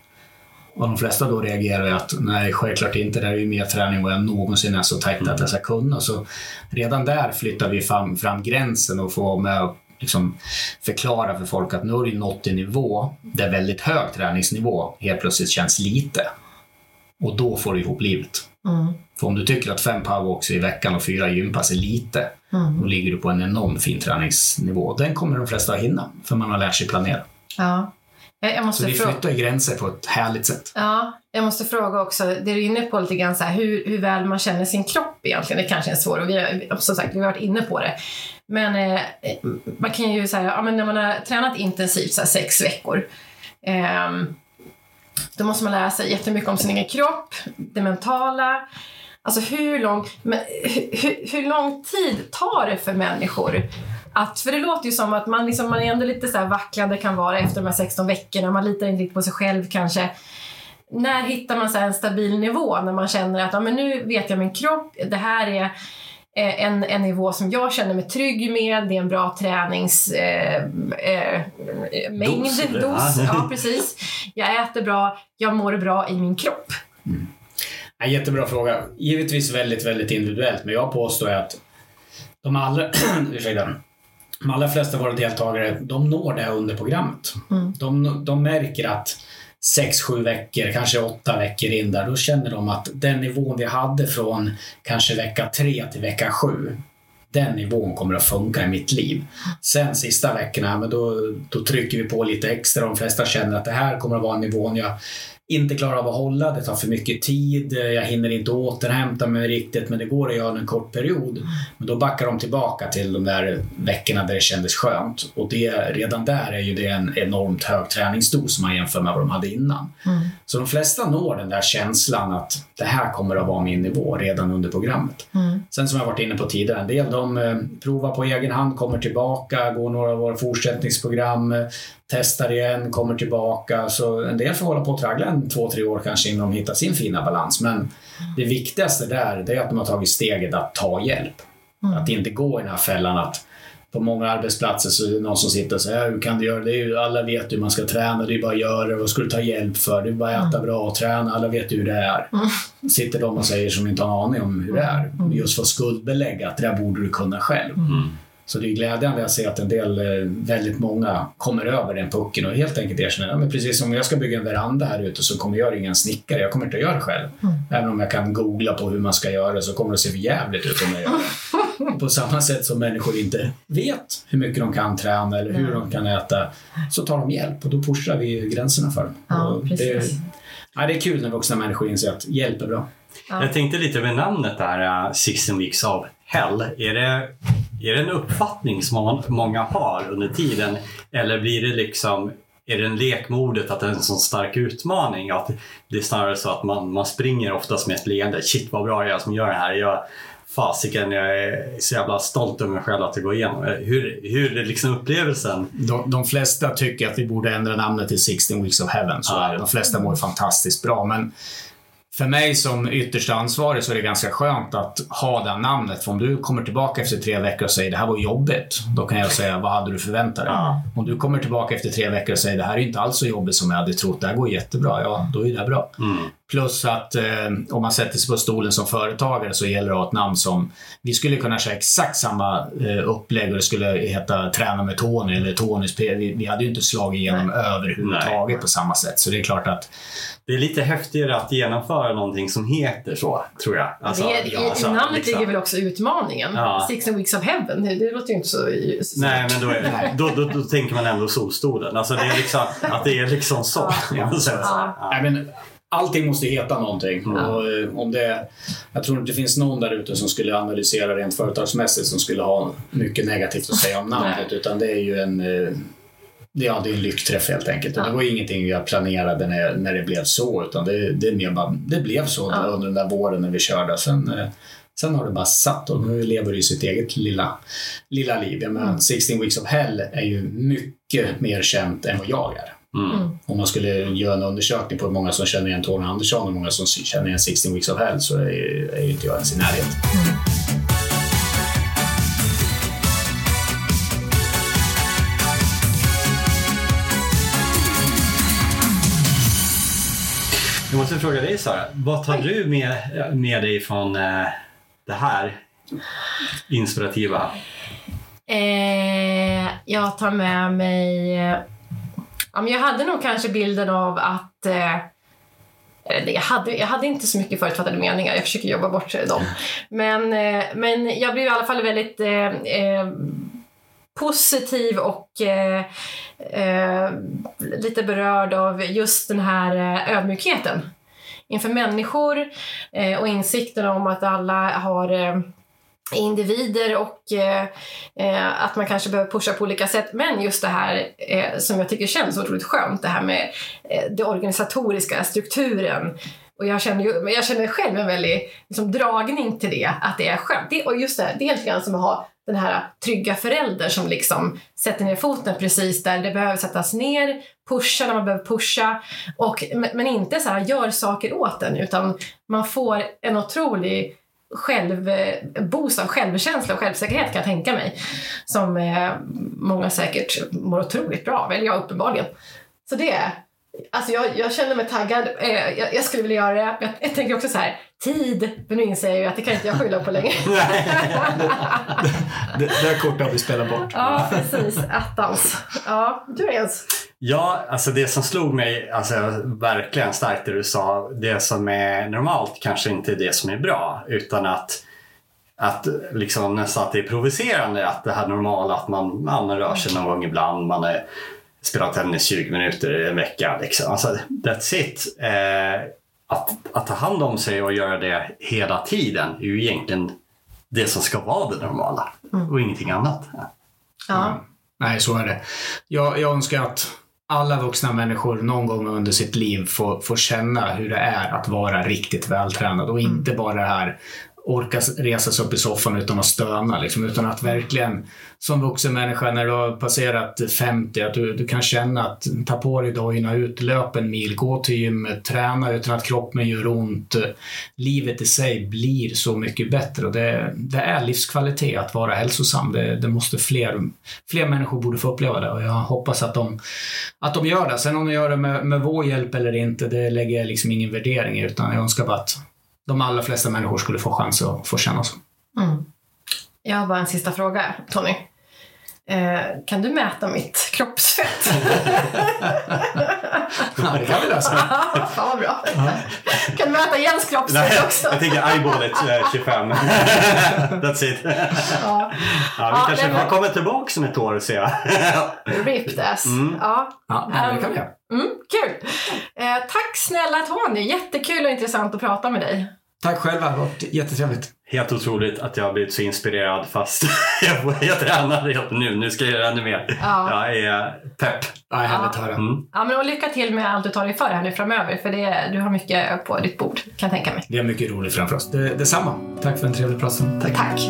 Och de flesta då reagerar ju att nej, självklart inte. Det här är ju mer träning än vad jag någonsin är så tajt att jag ska kunna. Så redan där flyttar vi fram, fram gränsen och får med att liksom förklara för folk att nu har du nått en nivå där väldigt hög träningsnivå helt plötsligt känns lite. Och då får du ihop livet. Mm. För om du tycker att fem powerwalks i veckan och fyra gympass är lite, Mm. då ligger du på en enorm fin träningsnivå. Den kommer de flesta att hinna, för man har lärt sig planera. Ja. Så vi flyttar gränser på ett härligt sätt. Ja, jag måste fråga också, det du är inne på lite grann så här, hur, hur väl man känner sin kropp egentligen. Det kanske är svårt och vi har, som sagt, vi har varit inne på det. Men eh, man kan ju säga, ja men när man har tränat intensivt så här, sex veckor, ehm, då måste man lära sig jättemycket om sin egen kropp, det mentala. Alltså hur lång, men, hur, hur, lång tid tar det för människor att, för det låter ju som att man, liksom, man är ändå lite så här vacklande kan vara efter de här 16 veckorna, man litar inte riktigt på sig själv kanske. När hittar man så en stabil nivå när man känner att ja, men nu vet jag min kropp, det här är eh, en, en nivå som jag känner mig trygg med, det är en bra träningsmängd, eh, eh, Dos, dos, Ja. ja precis. Jag äter bra, jag mår bra i min kropp. Ja, jättebra fråga. Givetvis väldigt, väldigt individuellt, men jag påstår att de allra, ursäkta, de allra flesta av våra deltagare, de når det under programmet. Mm. De, de märker att sex, sju veckor, kanske åtta veckor in där, då känner de att den nivån vi hade från kanske vecka tre till vecka sju, den nivån kommer att funka i mitt liv. Sen sista veckorna, men då, då trycker vi på lite extra. De flesta känner att det här kommer att vara nivån jag inte klarar av att hålla, det tar för mycket tid, jag hinner inte återhämta mig riktigt, men det går att göra en kort period. Men då backar de tillbaka till de där veckorna där det kändes skönt. Och det, redan där är ju det en enormt hög träningsdos man jämför med vad de hade innan. Mm. Så de flesta når den där känslan att det här kommer att vara min nivå redan under programmet. Mm. Sen som jag varit inne på tidigare, en del de eh, provar på egen hand, kommer tillbaka, går några av våra fortsättningsprogram, eh, testar igen, kommer tillbaka. Så en del får hålla på och traggla en två, tre år kanske innan de hittar sin fina balans. Men det viktigaste där, det är att de har tagit steget att ta hjälp. Mm. Att inte gå i den här fällan att på många arbetsplatser så är det någon som sitter och säger hur kan du göra det? ju- Alla vet hur man ska träna, det är bara att göra det. Vad ska du ta hjälp för? Det är bara att äta bra och träna. Alla vet hur det är. Sitter de och säger som inte har en aning om hur det är. Just för att skuldbelägga att det där borde du kunna själv. Så det är glädjande att se att en del, eh, väldigt många, kommer över den pucken och helt enkelt erkänner att precis som jag ska bygga en veranda här ute så kommer jag ringa en snickare. Jag kommer inte att göra det själv. Även om jag kan googla på hur man ska göra så kommer det att se för jävligt ut om jag gör det. Och på samma sätt som människor inte vet hur mycket de kan träna eller hur de kan äta så tar de hjälp och då pushar vi gränserna för dem. Ja, det, precis. ja, det är kul när vuxna människor inser att hjälp är bra. Ja. Jag tänkte lite över namnet där, uh, 16 weeks of hell. Är det, är det en uppfattning som må- många har under tiden? Eller blir det liksom, är det en lekmodet att det är en sån stark utmaning? Att det är snarare så att man, man springer oftast med ett leende. Shit vad bra jag är som gör det här. Jag, fasiken, jag är så jävla stolt över mig själv att det går igenom. Hur, hur är liksom upplevelsen? De, de flesta tycker att vi borde ändra namnet till 16 Weeks of Heaven. Så Ja. De flesta mår fantastiskt bra. Men för mig som yttersta ansvarig så är det ganska skönt att ha det namnet. För om du kommer tillbaka efter tre veckor och säger det här var jobbigt, då kan jag säga vad hade du förväntat dig? Ja. Om du kommer tillbaka efter tre veckor och säger det här är inte alls så jobbigt som jag hade trott, det här går jättebra, ja då är det bra. Mm. Plus att eh, om man sätter sig på stolen som företagare så gäller det att ha ett namn som... Vi skulle kunna köra exakt samma eh, upplägg och det skulle heta Träna med Tony eller Tonys P. Vi, vi hade ju inte slagit igenom överhuvudtaget på samma sätt. Så det är klart att Det är lite häftigare att genomföra någonting som heter så, tror jag. Alltså, det, ja, i, alltså, I namnet liksom. ligger väl också utmaningen. Ja. 16 weeks of heaven, det, det låter ju inte så... så Nej, men då, är, då, då, då tänker man ändå solstolen. Alltså det är liksom, att det är liksom så. Ja. Så, Ja. ja. Nej, men allting måste heta någonting. Och, eh, om det, jag tror inte det finns någon där ute som skulle analysera rent företagsmässigt som skulle ha mycket negativt att säga om namnet. Nej. utan det är ju en, eh, ja, det är en lyckträff helt enkelt. Och Ja. det var ingenting jag planerade när, när det blev så. Utan det, det, är mer bara, det blev så Ja. under den där våren när vi körde. Sen, eh, sen har det bara satt och nu lever det sitt eget lilla, lilla liv. Jag menar, Mm. 16 Weeks of Hell är ju mycket mer känt än vad jag är. Mm. Om man skulle göra en undersökning på hur många som känner igen Tony Andersson och hur många som känner igen 16 Weeks of Hell så är, är ju inte jag ens i närheten. Jag måste fråga dig Sara, vad tar du med, med dig från eh, det här inspirativa? Eh, jag tar med mig... Ja, men jag hade nog kanske bilden av att... Eh, jag, hade, jag hade inte så mycket förutfattade meningar, jag försöker jobba bort dem. Men, eh, men jag blev i alla fall väldigt eh, eh, positiv och eh, eh, lite berörd av just den här eh, ödmjukheten inför människor eh, och insikten om att alla har eh, individer och eh, eh, att man kanske behöver pusha på olika sätt. Men just det här eh, som jag tycker känns otroligt skönt, det här med eh, den organisatoriska, strukturen. Och jag känner, ju, jag känner själv en väldig liksom, dragning till det, att det är skönt. Det, och just det, här, det är lite grann som att ha den här trygga föräldern som liksom sätter ner foten precis där det behöver sättas ner, pusha när man behöver pusha, och, men, men inte så här gör saker åt en utan man får en otrolig självboost av självkänsla och självsäkerhet kan jag tänka mig. Som eh, många säkert mår otroligt bra av, eller jag uppenbarligen. Så det, alltså jag, jag känner mig taggad, eh, jag, jag skulle vilja göra det. Jag, jag tänker också så här, tid, men nu inser jag ju att det kan inte jag skylla på längre. Det, det här kortet har vi spelat bort. ja, precis. Attans. Ja, du Jens. Ja, alltså det som slog mig alltså, verkligen starkt det du sa, det som är normalt kanske inte är det som är bra utan att att liksom nästan att det är provocerande att det här normala att man, man rör sig någon gång ibland, man är, spelar tennis 20 minuter i en vecka. Liksom. Alltså, that's it. Eh, att, att ta hand om sig och göra det hela tiden är ju egentligen det som ska vara det normala och ingenting annat. Ja. Nej, så är det. Jag, jag önskar att alla vuxna människor någon gång under sitt liv får, får känna hur det är att vara riktigt vältränad och inte bara det här orka resa sig upp i soffan utan att stöna. Liksom, utan att verkligen som vuxen människa när du har passerat 50, att du, du kan känna att ta på dig dojorna ut, löp en mil, gå till gymmet, träna utan att kroppen gör ont. Livet i sig blir så mycket bättre och det, det är livskvalitet att vara hälsosam. Det, det måste fler, fler människor borde få uppleva det och jag hoppas att de, att de gör det. Sen om de gör det med, med vår hjälp eller inte, det lägger jag liksom ingen värdering i utan jag önskar bara att de allra flesta människor skulle få chans att få känna så. Mm. Jag har bara en sista fråga, Tony. Eh, kan du mäta mitt kroppsfett? Ja, det kan vi lösa. Fan vad bra. Kan du mäta Jens kroppsfett också? jag tänker eyeballet eh, 25. That's it. Ja. Ja, vi Ja, kanske nej, men- får komma tillbaka om ett år och se. Ripped ass. Mm. Ja. Ja, det kan vi göra. Mm, kul! Eh, tack snälla Tony, jättekul och intressant att prata med dig. Tack själva, det har varit jättetrevligt. Helt otroligt att jag har blivit så inspirerad fast jag, får- jag tränar helt nu. Nu ska jag göra ännu mer. Ja. Jag är pepp. Ja, härligt att höra. Mm. Ja, men och lycka till med allt du tar dig för här nu framöver, för det, du har mycket på ditt bord, kan jag tänka mig. Vi har mycket roligt framför oss. Det, detsamma. Tack för en trevlig pratstund. Tack. Tack!